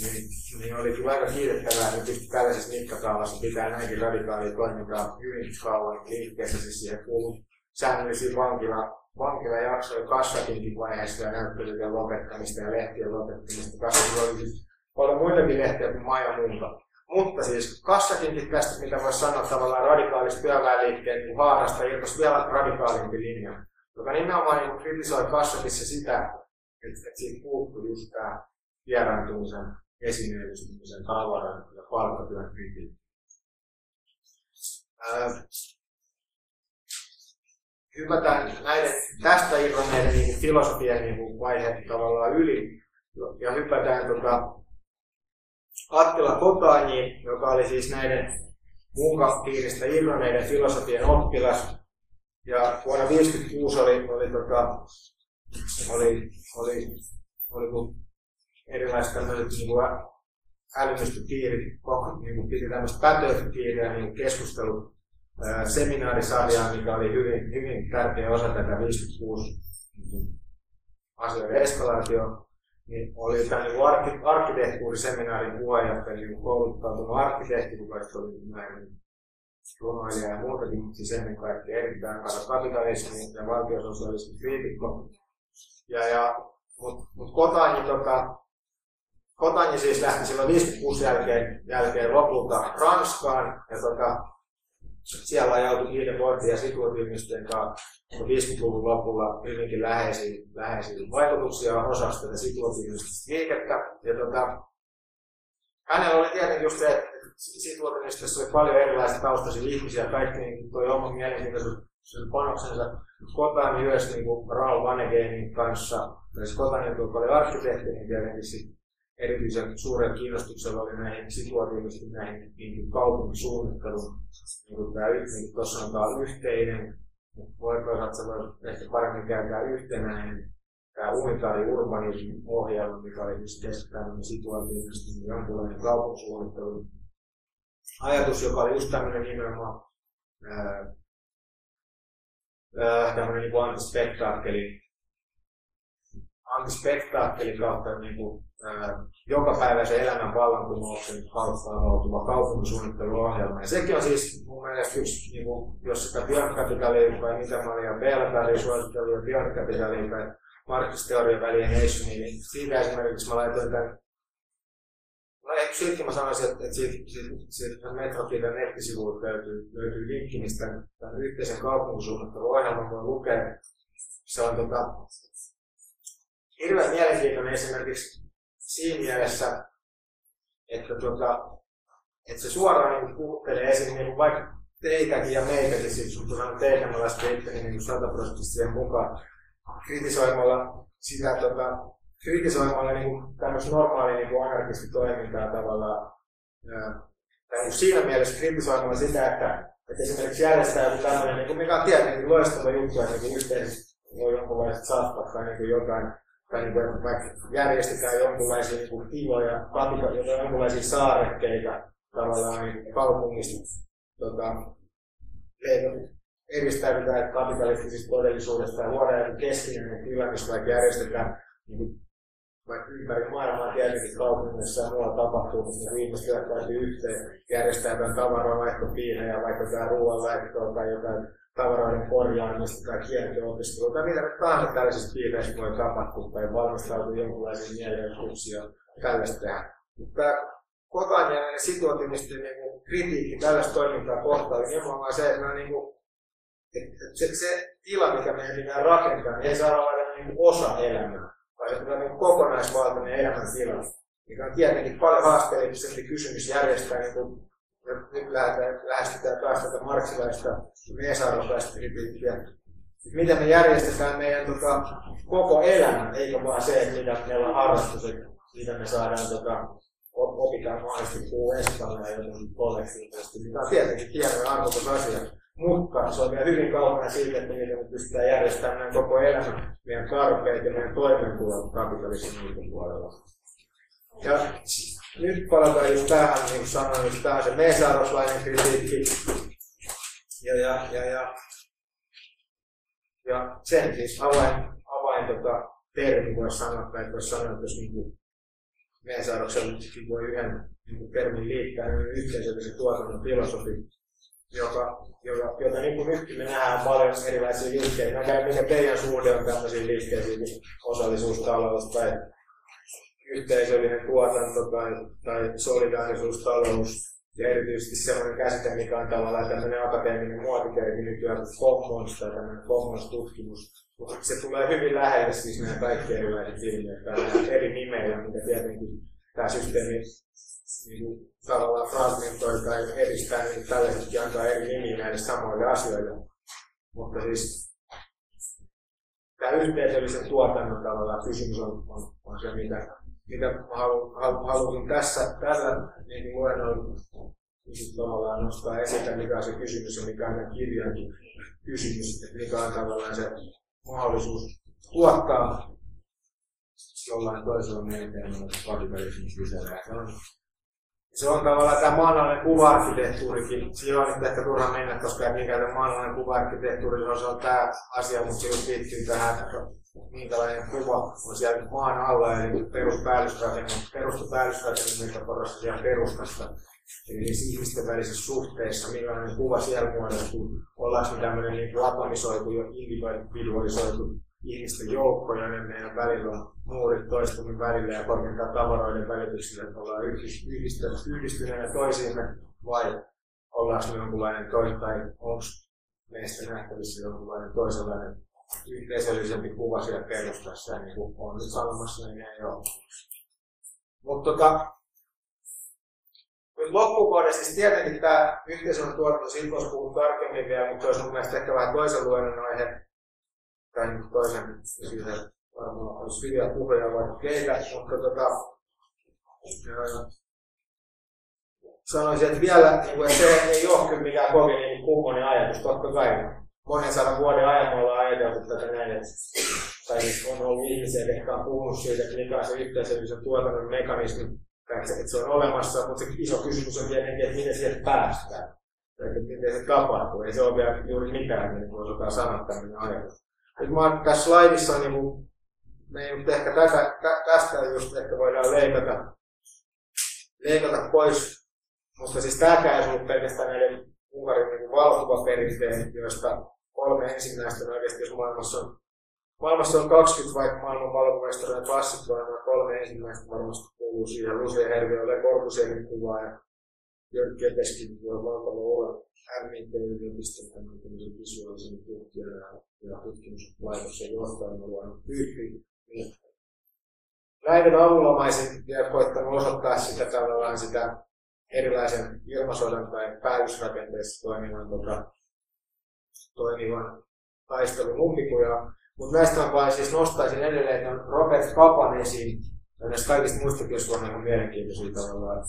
niin, niin oli kyllä aika kiitettävää, että pystyi tällaisessa mittakaavassa pitää näinkin radikaalia toimintaa hyvin kauan liikkeessä. Siis siihen kuului säännöllisiä vankila, vankilajaksoja kassakinkin vaiheessa ja näyttelyiden lopettamista ja lehtien lopettamista. Kassakin oli siis paljon muitakin lehtiä kuin Maja Munka. Mutta siis kassakinkin tästä, mitä voisi sanoa tavallaan radikaalista työväenliikkeen niin haarasta, irtosi vielä radikaalimpi linja joka nimenomaan niin kritisoi Kassakissa sitä, että, että siitä puuttuu just tämä vieraantumisen, esineellistymisen, tavaran ja palkkatyön kritiikki. hypätään näiden, tästä irronneiden niin filosofian niin vaiheet tavallaan yli ja hypätään tota, Attila Kotaaniin, joka oli siis näiden munkapiiristä irronneiden filosofian oppilas, ja vuonna 1956 oli, oli, tota, oli, oli, oli, oli erilaiset tämmöiset niin kuin älymystöpiirit, niin kuin piti tämmöistä päteyspiiriä niin keskustelu seminaarisarjaa, mikä oli hyvin, hyvin tärkeä osa tätä 56 niin asioiden eskalaatio, niin oli tämä niin arkkitehtuuriseminaarin puheenjohtaja, niin kouluttautunut arkkitehti, joka oli näin runoilija ja muutakin, mutta siis ennen kaikkea erittäin kato kapitalismi ja valtiososialismin kriitikko. Ja, ja, mutta mut Kotani, tota, Kotani siis lähti silloin 56 jälkeen, jälkeen lopulta Ranskaan ja tota, siellä ajautui niiden Bortin ja Situotimisten kanssa 50-luvun lopulla hyvinkin läheisiä, läheisiä vaikutuksia osasta tätä Situotimistista liikettä. Ja tota, hänellä oli tietenkin just se, että Situotimistissa oli paljon erilaisia taustaisia ihmisiä, kaikki niin toi oman mielenkiintoisen panoksensa. Kotani myös niin kuin Raul Vanegenin kanssa, siis Kotani, joka oli arkkitehti, niin tietenkin erityisen suuren kiinnostuksella oli näihin situatiivisesti näihin niin kaupunkisuunnitteluun. Niin kuin tämä, niin tuossa on tämä yhteinen, mutta voi toisaalta se voi ehkä paremmin käyttää yhtenäinen tämä unitaari urbanismin ohjelma, mikä oli siis tämmöinen situatiivisesti niin jonkunlainen kaupunkisuunnittelu ajatus, joka oli just tämmöinen nimenomaan tämmöinen niin antispektaakkeli, antispektaakkeli kautta niin kuin, ää, jokapäiväisen elämän vallankumouksen kautta avautuva kaupunkisuunnitteluohjelma. Ja sekin on siis mun mielestä yksi, niin kuin, jos sitä björnkapitaliikkaa ja mitä mä olin ja Belgari suosittelu ja björnkapitaliikkaa ja markkisteorian väliin niin siitä esimerkiksi mä laitoin tämän No ehkä silti mä sanoisin, että, että siitä, siitä, siitä Metrokiven nettisivuilta löytyy, löytyy linkki, mistä tämän, yhteisen kaupunkisuunnitteluohjelman voi lukea. Se on tota, hirveän mielenkiintoinen esimerkiksi siinä mielessä, että, tota, että se suoraan niin puhuttelee esiin niin vaikka teitäkin ja meitäkin, siis sun tulee teidän, mä lasken itteni niin sataprosenttisesti siihen mukaan, kritisoimalla sitä tota, kritisoimalla niin tämmöistä normaalia niin anarkista toimintaa tavallaan. Ja, niin siinä mielessä kritisoimalla sitä, että, että esimerkiksi järjestää joku tämmöinen, niin kuin, mikä on tietenkin loistava juttu, että niin yhteisesti voi jonkunlaiset saattaa tai niin jotain, tai niin kuin, vaikka järjestetään jonkunlaisia niin kuin, tiloja, patikoita, jonkunlaisia saarekkeita tavallaan niin kaupungista tota, eristäydytään kapitalistisesta todellisuudesta ja luodaan keskinen tila, missä vaikka järjestetään niin ympäri maailmaa tietenkin kaupungissa ja muualla tapahtuu, mutta niin ihmiset täytyy yhteen järjestää jotain tavaranvaihtopiirejä, vaikka jotain ruoanlaittoa tai jotain tavaroiden korjaamista tai kieltoopiskelua tai mitä tahansa tällaisissa piireissä voi tapahtua tai valmistautua jonkinlaisiin mielenosoituksia tällaista tehdä. Mutta Kotan ja näiden situatiivisten niin kritiikki tällaista toimintaa kohtaan oli nimenomaan se, että, niin kuin, että se, se, tila, mikä meidän pitää rakentaa, niin ei saa olla niin osa elämää tai niin kokonaisvaltainen elämäntila, mikä on tietenkin paljon haasteellisempi kysymys järjestää, niin kuin nyt lähdetään, lähestytään taas tätä marksilaista miesarvoista kritiikkiä. Miten me järjestetään meidän tota, koko elämä, eikä vaan se, että mitä meillä on harrastus. siitä me saadaan tota, opitaan mahdollisesti puhua espanjaa jotenkin kollektiivisesti, mikä on tietenkin hieno ja arvokas asia. Mutta se on vielä hyvin kaukana siitä, että miten me pystytään järjestämään koko elämä, meidän tarpeet ja meidän toimenkuvot kapitalismin ulkopuolella. Ja nyt palataan just tähän, niin sanoin, just tähän se meesaaroslainen kritiikki. Ja, ja, ja, ja, ja sen siis avain, avain tota, termi voisi sanoa, tai voisi sanoa, että jos niin kuin meesaaroksella voi yhden niin termin liittää, niin yhteisöllisen tuotannon filosofi, joka, joka, jota niin kuin nyt me nähdään paljon erilaisia liikkeitä. Mä käyn, mikä teidän suhde on tämmöisiin liikkeisiin, niin osallisuustalous tai yhteisöllinen tuotanto tai, tai solidaarisuustalous ja erityisesti sellainen käsite, mikä on tavallaan tämmöinen akateeminen muotitermi nykyään commons tai tämmöinen commons-tutkimus. Mutta se tulee hyvin lähelle siis nämä kaikki erilaiset ilmiöt eri nimeillä, mitä tietenkin tämä systeemi niin tavallaan fragmentoi tai edistää, niin tällaisetkin antaa eri nimiä näille samoille asioille. Mutta siis tämä yhteisöllisen tuotannon tavallaan kysymys on, on, on se, mitä mitä haluan, halusin tässä tällä niin luennolla niin tavallaan nostaa esille, mikä on se kysymys ja mikä on tämän kirjankin kysymys, että mikä on tavallaan se mahdollisuus tuottaa jollain toisella menetelmällä kapitalismin sisällä. Se on, se on tavallaan tämä maanalainen kuva-arkkitehtuurikin. Siihen on nyt ehkä turha mennä, koska mikä tämä maanalainen kuva-arkkitehtuuri se on tämä asia, mutta se liittyy tähän minkälainen kuva on siellä maan alla, eli peruspäällysrakenne, perustopäällysrakenne, mikä korostaa siellä perustasta. Eli niissä ihmisten välisissä suhteissa, millainen kuva siellä muodostuu, ollaanko tämmöinen niin platonisoitu ja individualisoitu ihmisten joukko, joiden meidän välillä on muurit toistamme välillä ja korkeintaan tavaroiden välityksellä, että ollaan yhdistyneenä toisiimme, vai ollaanko me jonkunlainen toinen, tai onko meistä nähtävissä jonkunlainen toisenlainen yhteisöllisempi kuva siellä perustassa, niin kuin on nyt sanomassa, niin ei ole. Mutta tota, nyt loppukohdassa, siis tietenkin tämä yhteisön tuotanto, puhua tarkemmin vielä, mutta olisi mun mielestä ehkä vähän toisen luennon aihe, niin toisen, siihen varmaan olisi hyviä puheja vaikka keitä, mutta tota, sanoisin, että vielä niin että se ei ole kyllä mikään kovin niin kummonen ajatus, totta kai monen sadan vuoden ajan ollaan ajateltu tätä näin, että, tai siis on ollut ihmisiä, jotka on puhunut siitä, että mikä on se yhteisöllisen tuotannon mekanismi, että se on olemassa, mutta se iso kysymys on tietenkin, että miten siihen päästään. Että miten se tapahtuu. Ei se ole vielä juuri mitään, niin kuin osataan sanoa tämmöinen ajatus. Nyt mä tässä slaidissa, niin kuin, me ei nyt ehkä tätä, tä, tästä just, että voidaan leikata, leikata pois. Mutta siis tämäkään ei ollut pelkästään näiden Unkarin niin valokuvaperinteen, joista kolme ensimmäistä on oikeasti, jos maailmassa on, maailmassa on 20 vaikka maailman valkomestaria klassikkoa, niin kolme ensimmäistä varmasti kuuluu siihen. Lucia Hervio, Le Corbusierin kuva ja Jörg Keteskin, jo valtava ura MIT-yliopiston tämmöisen visuaalisen tutkijan ja, ja tutkimuslaitoksen johtajan luonut tyyppi. Niin näiden avulla mä olisin vielä koittanut osoittaa sitä tavallaan sitä erilaisen ilmasodan tai päällysrakenteessa toimivan tota, toimivan taistelun umpikuja. Mutta näistä vain siis nostaisin edelleen Robert Kapan esiin. Näistä kaikista muistakin olisi on ihan mielenkiintoisia tavallaan.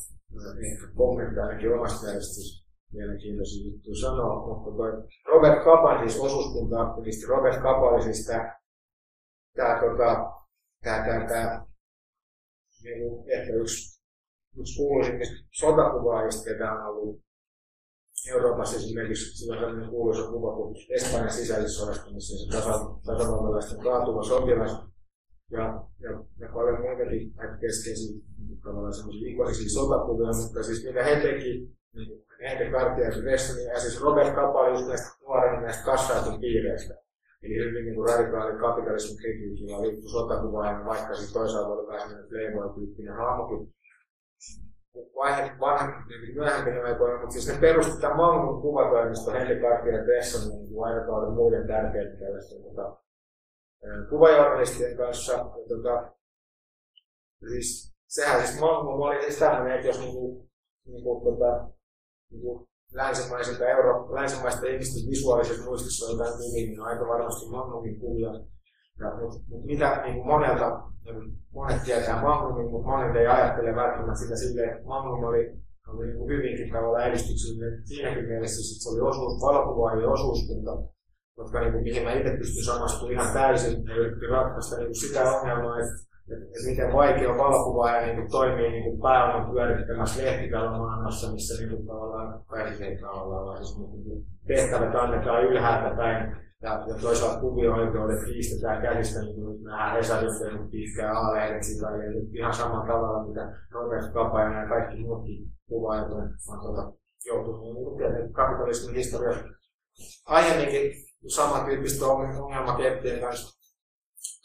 Ehkä kommentteja ainakin omasta mielestä mielenkiintoisia juttuja sanoa. Mutta toi Robert Kapan, siis osuuskunta-aktivisti, Robert Kapa oli siis tämä, tämä, tota, tämä, tämä, tämä niin ehkä yksi, yksi kuuluisimmista sotakuvaajista, ketä on ollut Euroopassa esimerkiksi sillä on sellainen kuuluisa kuva kuin Espanjan sisällissodasta, missä se tasavaltalaisten kaatuva sotilas ja, ja, ja paljon muitakin aika keskeisiä tavallaan semmoisia ikollisia sotakuvia, mutta siis mitä he teki, niin Henry Cartier Weston ja siis Robert Capa just näistä nuorena näistä kassaatun piireistä. Eli hyvin niin kuin radikaali kapitalismin kritiikillä liittyy sotakuvaan, vaikka siis toisaalta oli vähän playboy-tyyppinen hahmokin vaihe, vanha, niin myöhemmin aikoina, mutta siis ne perusti tämän Mangun kuvatoimisto Henri Cartier ja Tesson niin aikakauden muiden tärkeiden tällaisten tota, kuvajournalistien kanssa. Ja, tota, siis, sehän siis Mangun oli tämmöinen, että jos niinku, niinku, tota, niinku länsimaisilta euro, länsimaista ihmisten visuaalisessa muistissa on jotain nimi, niin aika varmasti Magnumin kuvia Ja, mutta mut mitä niin kuin monelta, monet tietää Magnumin, mutta monet ei ajattele välttämättä sitä silleen, että Magnum oli, oli niin kuin hyvinkin tavallaan edistyksellinen siinäkin mielessä, että se oli osuus, valokuvaajien osuuskunta, jotka niin kuin, mihin mä itse pystyn samastumaan ihan täysin ja yritti ratkaista niin kuin sitä ongelmaa, että, että, että miten vaikea valokuvaaja niin kuin, toimii niin kuin pääoman pyörittämässä lehtitalon maailmassa, missä niin kuin, tavallaan, tai siis vaan siis niin kuin, tehtävät annetaan ylhäältä päin. Ja, ja toisaalta kuvio-oikeudet kiistetään käsistä, niin kuin nähdään Hesarin tehnyt pitkään A-lehdet ja ihan samalla tavalla, mitä Robert Kapajan ja kaikki muutkin kuvaajat on, on tuota, joutunut niin kapitalismin historiassa aiemminkin samantyyppistä ongelmakenttien kanssa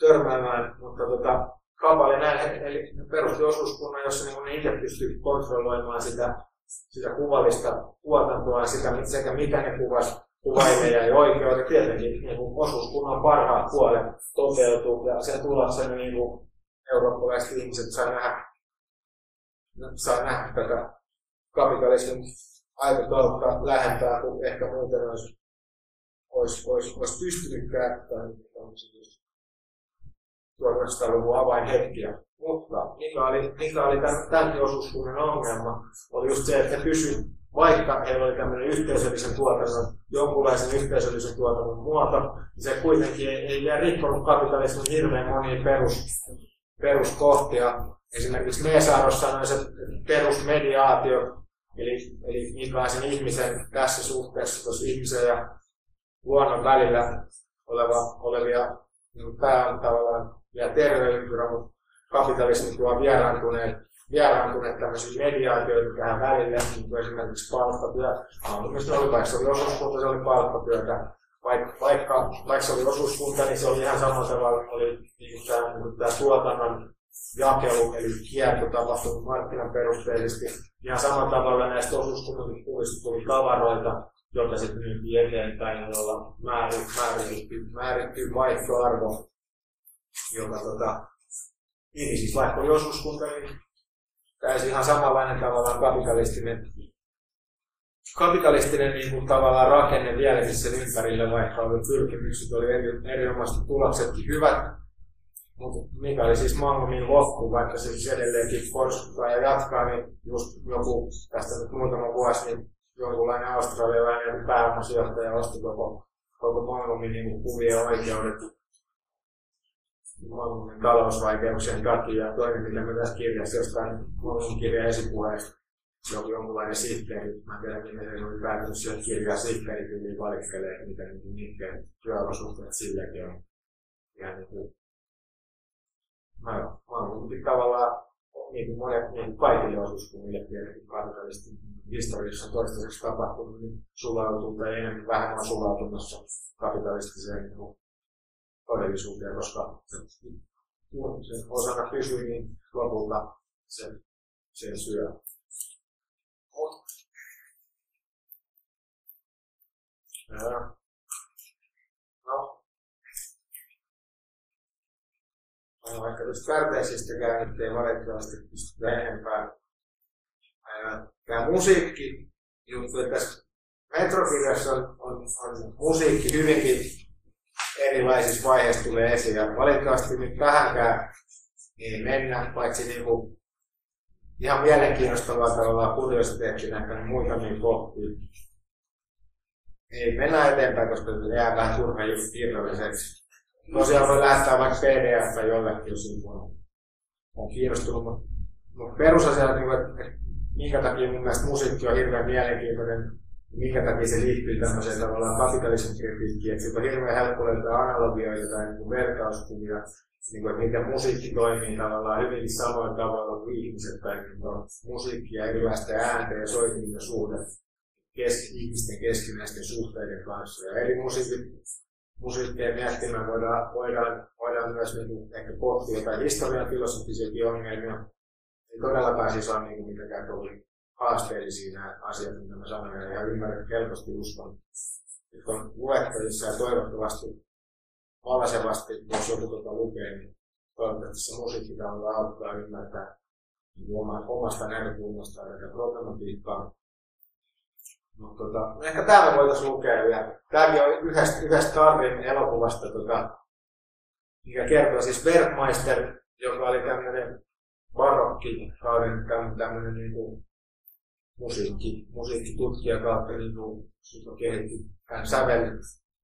törmäämään, mutta tota, kaupallinen näin, eli perusti osuuskunnan, jossa niin ne itse pystyy kontrolloimaan sitä, sitä kuvallista tuotantoa ja sitä, sekä mitä ne kuvas, kuvaille jäi oikeudet. Ja tietenkin niin kuin osuuskunnan parhaat puolet toteutuu ja sen tuloksena niin kuin eurooppalaiset ihmiset saa nähdä, saa nähdä tätä kapitalismin aikakautta lähempää kuin ehkä muuten olisi olisi, olisi, olisi pystynyt käyttämään 1900-luvun avainhetkiä. Mutta mikä oli, mikä oli tämän, tämän osuuskunnan ongelma, oli just se, että kysy, vaikka heillä oli tämmöinen yhteisöllisen tuotannon, jonkunlaisen yhteisöllisen tuotannon muoto, niin se kuitenkin ei, ei vielä rikkonut kapitalismin hirveän monia perus, peruskohtia. Esimerkiksi Meesaros sanoi, että perusmediaatio, eli, eli minkälaisen ihmisen tässä suhteessa, tuossa ihmisen ja luonnon välillä oleva, olevia niin pään tavallaan ja terveydenpyrä, mutta kapitalismi tuo vieraantuneet, vieraantuneet tämmöisiä mediaatioita tähän välille, niin kuin esimerkiksi palkkatyö. Mielestäni oli, vaikka se oli osuuskunta, se oli palkkatyötä. Vaikka, vaikka, vaikka se oli osuuskunta, niin se oli ihan samalla tavalla, oli niin tämä, niin tämä tuotannon jakelu, eli kierto tapahtunut markkinaperusteisesti. Ihan samalla tavalla näistä osuuskunnan tuli tavaroita, jota sitten myytiin eteenpäin, jolla määrittyy, määrittyy vaihtoarvo, joka tota, niin siis vaikka oli osuuskunta, niin täysin ihan samanlainen tavallaan kapitalistinen, kapitalistinen niin kuin, tavallaan rakenne vieläkin sen ympärille, vaikka oli pyrkimykset, oli eri, erinomaisesti tuloksetkin hyvät, mutta mikä oli siis maailman loppu, vaikka se siis edelleenkin porskuttaa ja jatkaa, niin just joku tästä nyt muutama vuosi, niin jonkunlainen australialainen pääomasijoittaja osti koko, koko maailman niin kuvien oikeudet maailman talousvaikeuksien takia. Toinen, mitä me tässä kirjassa jostain maailman kirjan esipuheesta, joku jonkunlainen sihteeri, mä en tiedä miten se oli päätynyt sieltä kirjaa sihteeri, kyllä valittelee, mitä niin mitkä työolosuhteet silläkin on. Ja niin kuin, no, mä oon tavallaan niin kuin monet niin kaikille osuuskunnille tietenkin kansallisesti historiassa toistaiseksi tapahtunut, niin sulautuu tai enemmän vähemmän sulautumassa kapitalistiseen niin todellisuuteen, koska se, se osana pysyy, niin lopulta se, se syö. No, vaikka tästä Kärteisistä nyt ei valitettavasti pystytä enempää tämä musiikki juttu, että tässä metrokirjassa on, on, on musiikki hyvinkin erilaisissa vaiheissa tulee esiin. Ja valitettavasti nyt tähänkään ei mennä, paitsi niin kuin ihan mielenkiinnostavaa tavallaan kuriositeettina ehkä muutamiin kohtiin. Ei mennä eteenpäin, koska se jää vähän turha irralliseksi. Tosiaan voi lähettää vaikka PDF jollekin, jos on kiinnostunut, mutta, perusasia on, niin että minkä takia mun mielestä musiikki on hirveän mielenkiintoinen, minkä takia se liittyy tämmöiseen tavallaan kapitalismin kritiikkiin, että siitä on hirveän helppo löytää analogioita tai niin vertauskuvia, niin kuin, että miten musiikki toimii tavallaan hyvinkin samoin tavalla kuin ihmiset, tai niin kuin, musiikki ja erilaisten äänten ja soitimien suhde kes- ihmisten keskinäisten suhteiden kanssa. Ja eri musiikit, musiikkeja miettimään voidaan, voidaan, voidaan myös niin kuin, ehkä pohtia jotain historian filosofisiakin ongelmia, ei todellakaan siis ole niin mitenkään kovin haasteellisia nämä asiat, mitä mä sanoin, ja ymmärrän helposti uskon, että on luettavissa ja toivottavasti valaisevasti, jos joku tuota lukee, niin toivottavasti se musiikki tavallaan auttaa ymmärtää niin omasta näkökulmasta tätä problematiikkaa. Mutta tota, ehkä täällä voitaisiin lukea vielä. Tämäkin on yhdestä, yhdestä Tarvin elokuvasta tota, mikä kertoo siis Werkmeister, joka oli tämmöinen barokkikauden tämmöinen niin kuin musiikki, musiikkitutkija kautta niin kuin, kehitti hän säveli,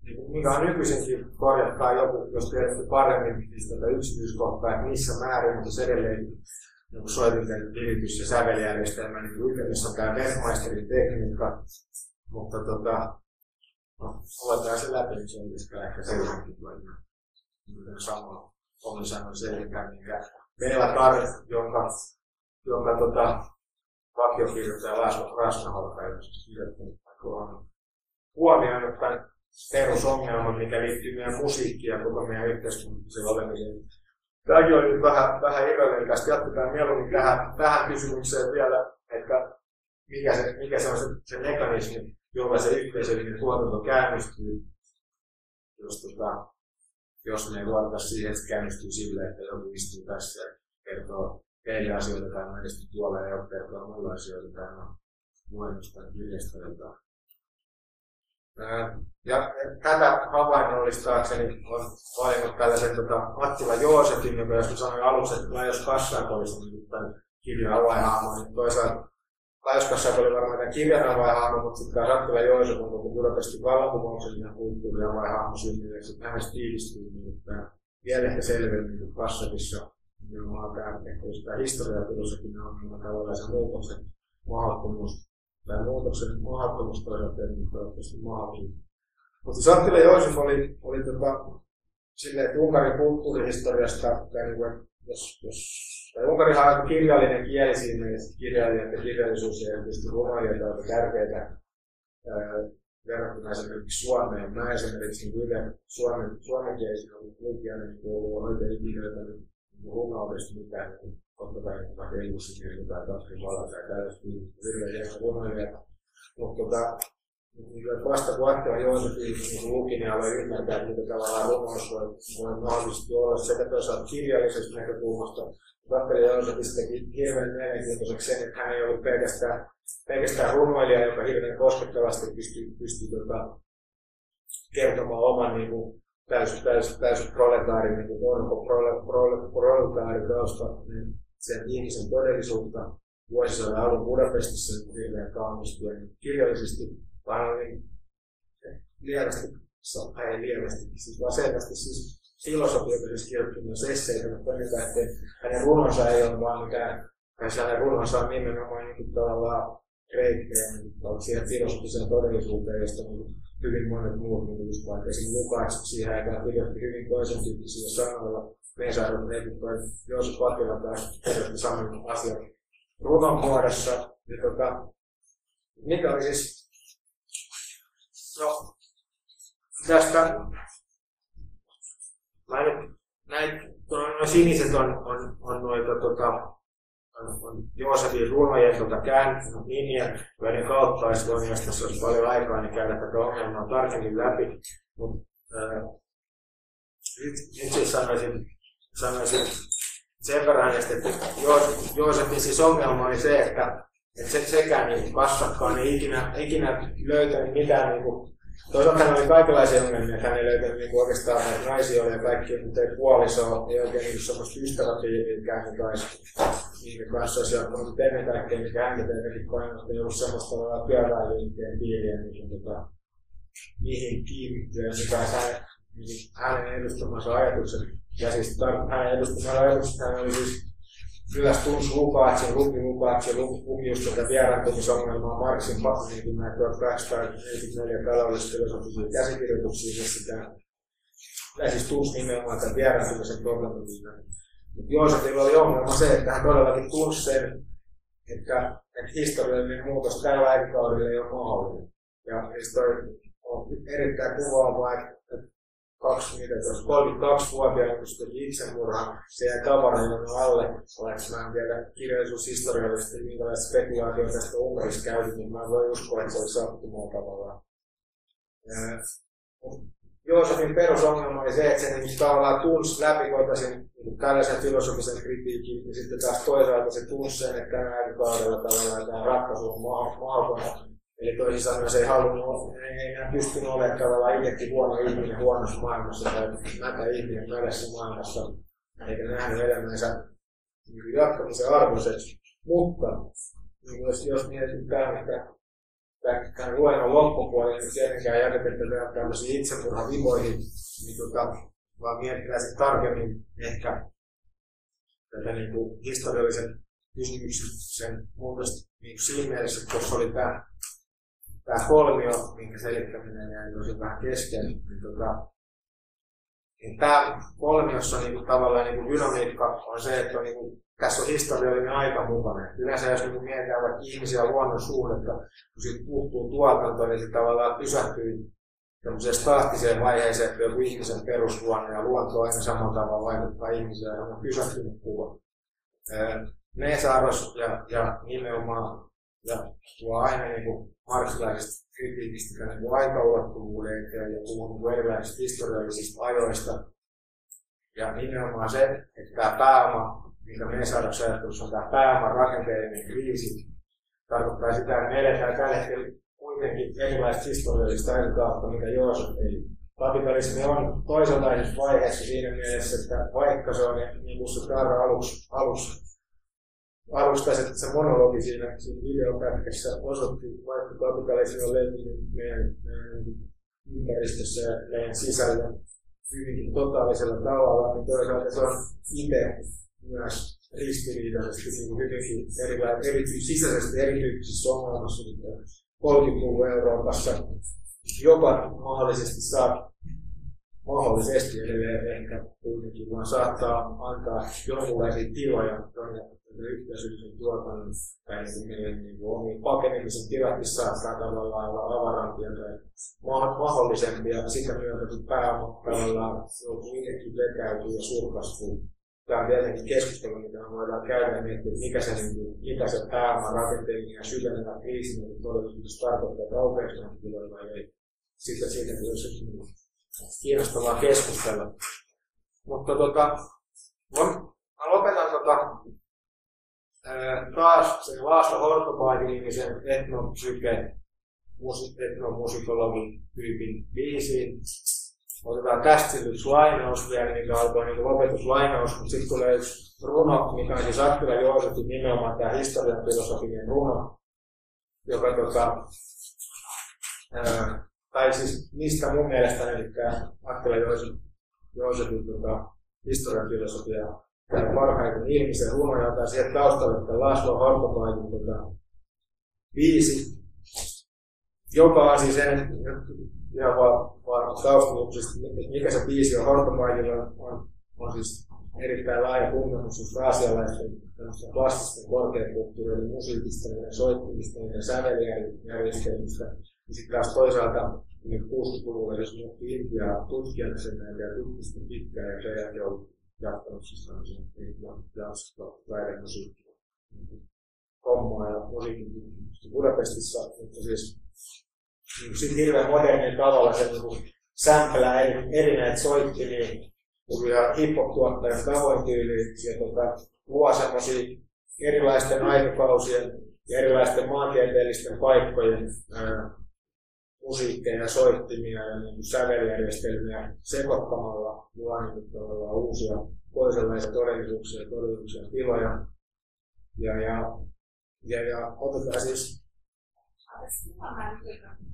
niin kuin, mikä on nykyisenkin korjattaa joku, jos tiedätte paremmin siis tätä yksityiskohtaa, että missä määrin, mutta se edelleen niin soitinten viritys- ja sävelijärjestelmä, niin yhdessä on tämä Werkmeisterin tekniikka, mutta tota, no, oletaan se läpi, niin se on ehkä seuraavakin sama on sanonut selkeä, minkä meillä Kar, jonka, jonka tota, vakiokirjoittaja Laslo Krasnaholka kirjoittanut, on huomioinut tämän mikä liittyy meidän musiikkiin ja koko meidän yhteiskunnalliseen olemiseen. Tämäkin on nyt vähän, vähän irrallinen. Jatketaan mieluummin tähän, tähän kysymykseen vielä, että mikä se, mikä se on se, se mekanismi, jolla se yhteisöllinen tuotanto käynnistyy, jos, tota, jos me ei luoteta siihen, että käynnistyy sille, että joku istuu tässä ja kertoo teille asioita tai mä istun tuolla ja joku kertoo mulle asioita tai mä luennosta kirjasta jotain. Ja tätä havainnollistaakseni on valinnut tällaisen tota, Attila Joosefin, joka joskus sanoi aluksi, että Lajos Kassak olisi niin tämän kirjan avainhahmo, niin toisaalta Lajos Kassak oli varmaan tämän kirjan avainhahmo, mutta sitten taas Attila Joosef on koko Budapestin vallankumouksellinen kulttuurin avainhahmo syntyneeksi, että hänestä tiivistyy niin, että vielä ehkä selvemmin kuin Kassakissa nimenomaan tämä, että jos tämä historiafilosofina on niin tavallaan se muutoksen mahdottomuus tai muutoksen mahdottomuus toisaalta niin toivottavasti mahdollinen. Mutta siis Attila Joosef oli, oli tota, silleen, että Unkarin kulttuurihistoriasta, tai niin kuin, jos, jos, tai Unkarihan on kirjallinen kieli siinä, ja kirjailijat ja kirjallisuus ja tietysti runoilijat ovat tärkeitä verrattuna esimerkiksi Suomeen. Mä esimerkiksi niin yhden suomen, suomenkielisen lukijana niin ollut oikein kirjoittanut runoudesta mitään niin totta kai vaikka Elvissin tai Kasvin vala tai tällaista hirveän hieno runoilija. Mutta tota, niin vasta kun Attila Joosefin niin luki, niin aloin ymmärtää, että mitä tavallaan runous voi, voi mahdollisesti olla sekä toisaalta kirjallisesta näkökulmasta. Attila Joosefista teki hirveän mielenkiintoiseksi sen, että hän ei ollut pelkästään, pelkästään runoilija, joka hirveän koskettavasti pystyi, pystyi tota, kertomaan oman niin kuin, täysin, täysin, täysin proletaarin, niin kuin orpo, prole, prole, proletaarikausta, niin sen ihmisen todellisuutta vuosisadan alun Budapestissa hirveän kauniisti ja kirjallisesti, oli lievästi, ei lievästi, siis vaan selvästi siis kirjoitti myös esseitä, mutta ennen että hänen runonsa ei ole vaan mikään, tai hänen runonsa on nimenomaan niin tavallaan reikkejä niin siihen filosofiseen todellisuuteen, josta niin hyvin monet muut, niin just vaikka esimerkiksi Lukács siihen aikaan kirjoitti hyvin toisen tyyppisiä sanoilla, Vesaarot Leikuttoin, Joosep Vakila taas kirjoitti saman asian runon muodossa. Niin tota, mikä oli siis, no, tästä, mä nyt, näin, no siniset on, on, on noita tota, on, on Joosefin runojen tota nimiä, joiden kautta olisi voinut, jos tässä olisi paljon aikaa, niin käydä tätä ongelmaa tarkemmin läpi. Mutta äh, nyt, nyt siis sanoisin, sanoisin sen verran, että Joosefin siis ongelma oli se, että, että se, sekään niin kassakkaan ei ikinä, ikinä löytänyt mitään niin kuin, Toisaalta hän oli kaikenlaisia ongelmia, hän ei löytänyt niin oikeastaan naisia ja kaikki, mutta ei puolisoa, ei oikein niin semmoista ystäväpiiriä, mikä taisi niiden kanssa olisi jatkunut ennen kaikkea, mikä häntä tietenkin painottaa, ei ollut semmoista tavallaan työväenliikkeen piiriä, niin tota, mihin kiinnittyä, mikä hän, niin hänen edustamansa ajatukset. Ja siis hänen edustamansa ajatukset, hän oli siis myös tunsi Lukaatsin, luki Lukaatsin, luki just tätä vieraantumisongelmaa Marksin näitä 1844 taloudellisia filosofisia käsikirjoituksia, missä sitä, ja siis tunsi nimenomaan tämän vieraantumisen. Mutta Joosefilla oli ongelma se, että hän todellakin tunsi sen, että, että historiallinen muutos tällä aikakaudella ei ole mahdollinen. Ja siis toi on erittäin kuvaavaa, että 32-vuotiaana, kun se teki itsemurhan, se jäi tavarajonon alle, vaikka mä en tiedä kirjallisuushistoriallisesti, minkälaista spekulaatio tästä Unkarissa käyty, niin mä voin uskoa, että se oli sattumaa tavallaan. Joosefin perusongelma oli se, että se niin tavallaan tunsi läpikoitaisin niin tällaisen filosofisen kritiikin, ja sitten taas toisaalta se tunsi sen, että tänä aikakaudella tavallaan tämä ratkaisu on mahdollinen. Eli toisin sanoen se ei halunnut, ei enää pystynyt olemaan tavallaan itsekin huono ihminen huonossa maailmassa tai mätä ihminen mädässä maailmassa, eikä nähnyt elämänsä niin jatkamisen arvoiseksi. Mutta niin jos, jos mietitään, että tämän luennon loppupuolella, niin tietenkään jätetä tätä tämmöisiin itsemurhavimoihin, niin tota, vaan mietitään sitten tarkemmin ehkä tätä niin kuin historiallisen kysymyksen sen mielestä niin siinä mielessä, että tuossa oli tämä, tämä kolmio, minkä selittäminen jäi tosi vähän kesken, niin, tota, niin tämä kolmiossa niin tavallaan niin dynamiikka on se, että on, niin kuin, tässä on historiallinen aika mukana. Yleensä jos niin mietitään vaikka ihmisiä luonnon suhdetta, kun siitä puuttuu tuotanto, niin se tavallaan pysähtyy tämmöiseen staattiseen vaiheeseen, että joku ihmisen perusluonne ja luonto aina samalla tavalla vaikuttaa ihmiseen ja on pysähtynyt kuva. Neesaros ja, ja nimenomaan ja tuo aina niin kuin marksilaisesta kritiikistä niin eteen ja puhuu niin erilaisista historiallisista ajoista. Ja nimenomaan se, että tämä pääoma, minkä Neesaros ajattelussa on tämä pääoman rakenteellinen kriisi, tarkoittaa sitä, että me eletään tällä hetkellä kuitenkin erilaista historiallista aikakautta, mitä Joosef ei. Kapitalismi on toisenlaisessa vaiheessa siinä mielessä, että vaikka se on, niin kuin se aluksi, aluksi aluksi että se monologi siinä, siinä videopätkässä osoitti, vaikka kapitalismi on levinnyt meidän, meidän ympäristössä ja meidän sisällä hyvinkin totaalisella tavalla, niin toisaalta se on itse myös ristiriitaisesti niin hyvinkin erilainen, erityisesti sisäisesti erityyppisissä ongelmassa, mitä 30-luvun Euroopassa jopa mahdollisesti saa mahdollisesti edelleen ehkä kuitenkin vaan saattaa antaa jonkunlaisia tiloja yhteisöllisen tuotannon tai meidän niin omiin pakenemisen tilatkin saattaa tavallaan olla avarampia tai mahdollisempia sitä myötä, kun pääoma tavallaan itsekin vetäytyy ja surkastuu. Tämä on tietenkin keskustelu, mitä me voidaan käydä ja miettiä, mikä se, niin mitä se pääoma rakenteellinen ja syvenevä kriisi niin todellisuudessa tarkoittaa, että aukeaksi tiloja vai ei. Sitten siitä olisi kiinnostavaa keskustella. Mutta tota, mä lopetan tota, taas sen Laasta Hortopaikin nimisen etnopsyke etnomusikologin tyypin biisiin. Otetaan tästä yksi lainaus vielä, mikä alkoi niin lopetuslainaus, mutta sitten tulee yksi runo, mikä on siis Attila Joosefin nimenomaan tämä historian filosofinen runo, joka tota, ää, tai siis mistä mun mielestä eli Attila Joosefin, Joosefin tota, historian filosofia parhaiten ihmisen runoja, tai siihen taustalle, että Laslo Hortopaikin tota, viisi, joka on siis en, ihan vaan, vaan taustamuksista, mikä se biisi on Hortopaikilla, on, on siis erittäin laaja tuntemus siis raasialaisten klassisten korkeakulttuurien musiikista ja soittimista ja sävelijärjestelmistä. Ja sitten taas toisaalta niin 60-luvulla, jos muutti Intiaa tutkijana sen ja tutkista pitkään ja sen jälkeen on jatkanut siis tämmöisen jatsko taidemusiikki hommaa ja musiikin tutkimusta Budapestissa, mutta siis niin sitten hirveän modernin tavalla se niin sämplää eri, eri näitä soittimia ja hip-hop-tuottajan tavoin tyyliin ja tota, luo semmoisia erilaisten aikakausien ja erilaisten maantieteellisten paikkojen ää, musiikkeja ja soittimia ja niin säveljärjestelmiä sekoittamalla luo niin uusia toisenlaisia todellisuuksia todellisuuksia tiloja. Ja, ja, ja, ja otetaan siis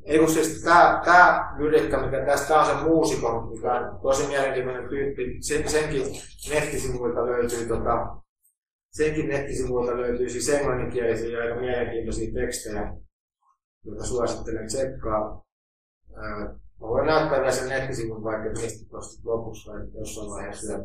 ei kun siis tää, tää lyrikka, mikä tästä on se muusikon, mikä on tosi mielenkiintoinen tyyppi, sen, senkin nettisivuilta löytyy tota, senkin nettisivuilta löytyy siis englanninkielisiä ja aika mielenkiintoisia tekstejä, joita suosittelen tsekkaa. Mä voin näyttää vielä sen nettisivun vaikka mistä tuosta lopuksi vai jossain vaiheessa,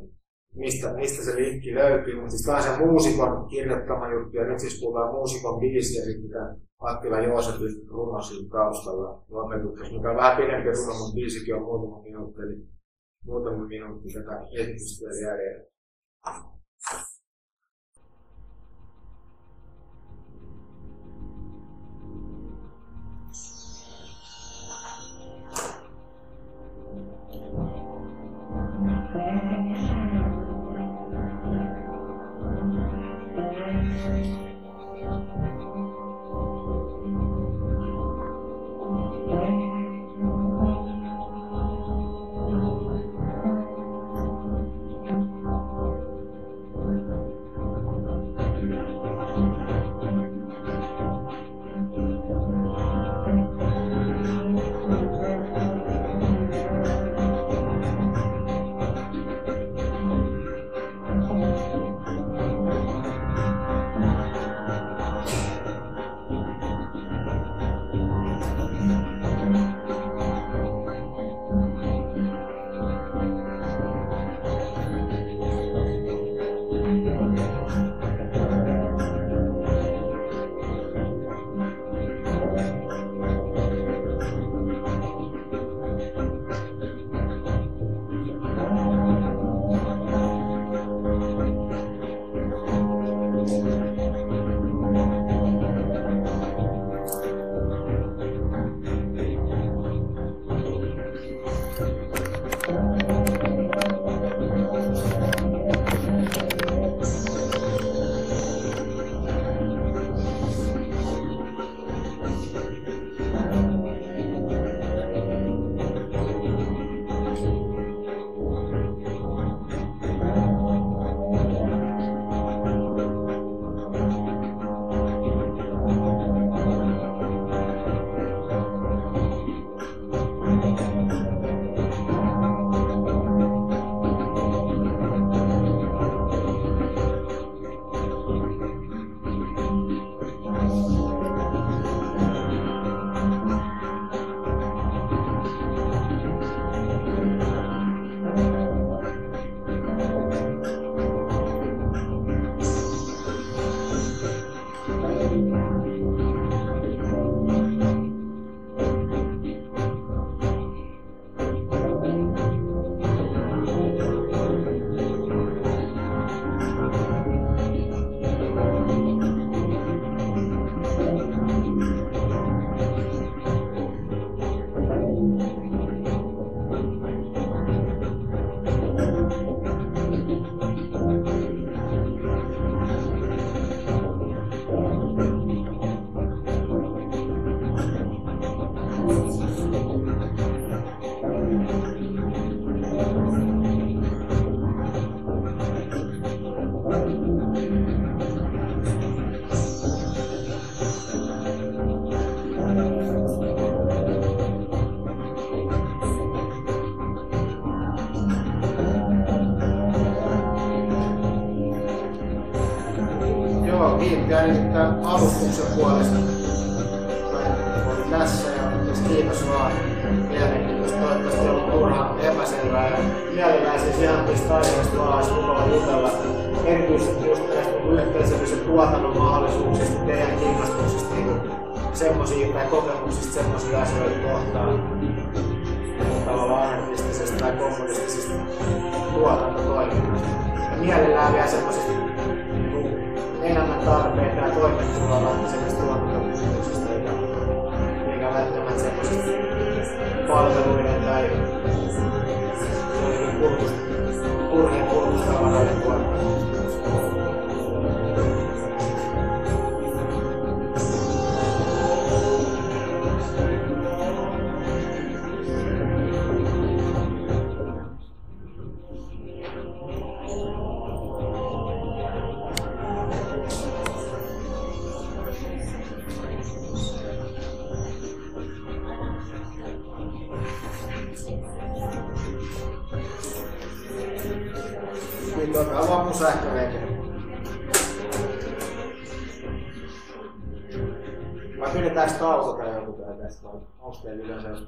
mistä, mistä se linkki löytyy. Mutta siis tämä on se muusikon kirjoittama juttu, ja nyt siis puhutaan muusikon biisi ja sitten Attila Joosefin runo siinä taustalla lopetuksessa, mikä on vähän pidempi runo, mutta biisikin on muutama minuutti, eli muutama minuutti tätä esitystä jäljellä.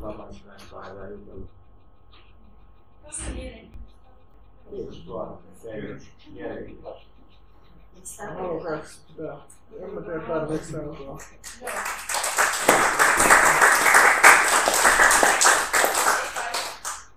Allah'a emanet olun. Nasıl yere? Üç duvar. Sevgi. Yere gidiyor.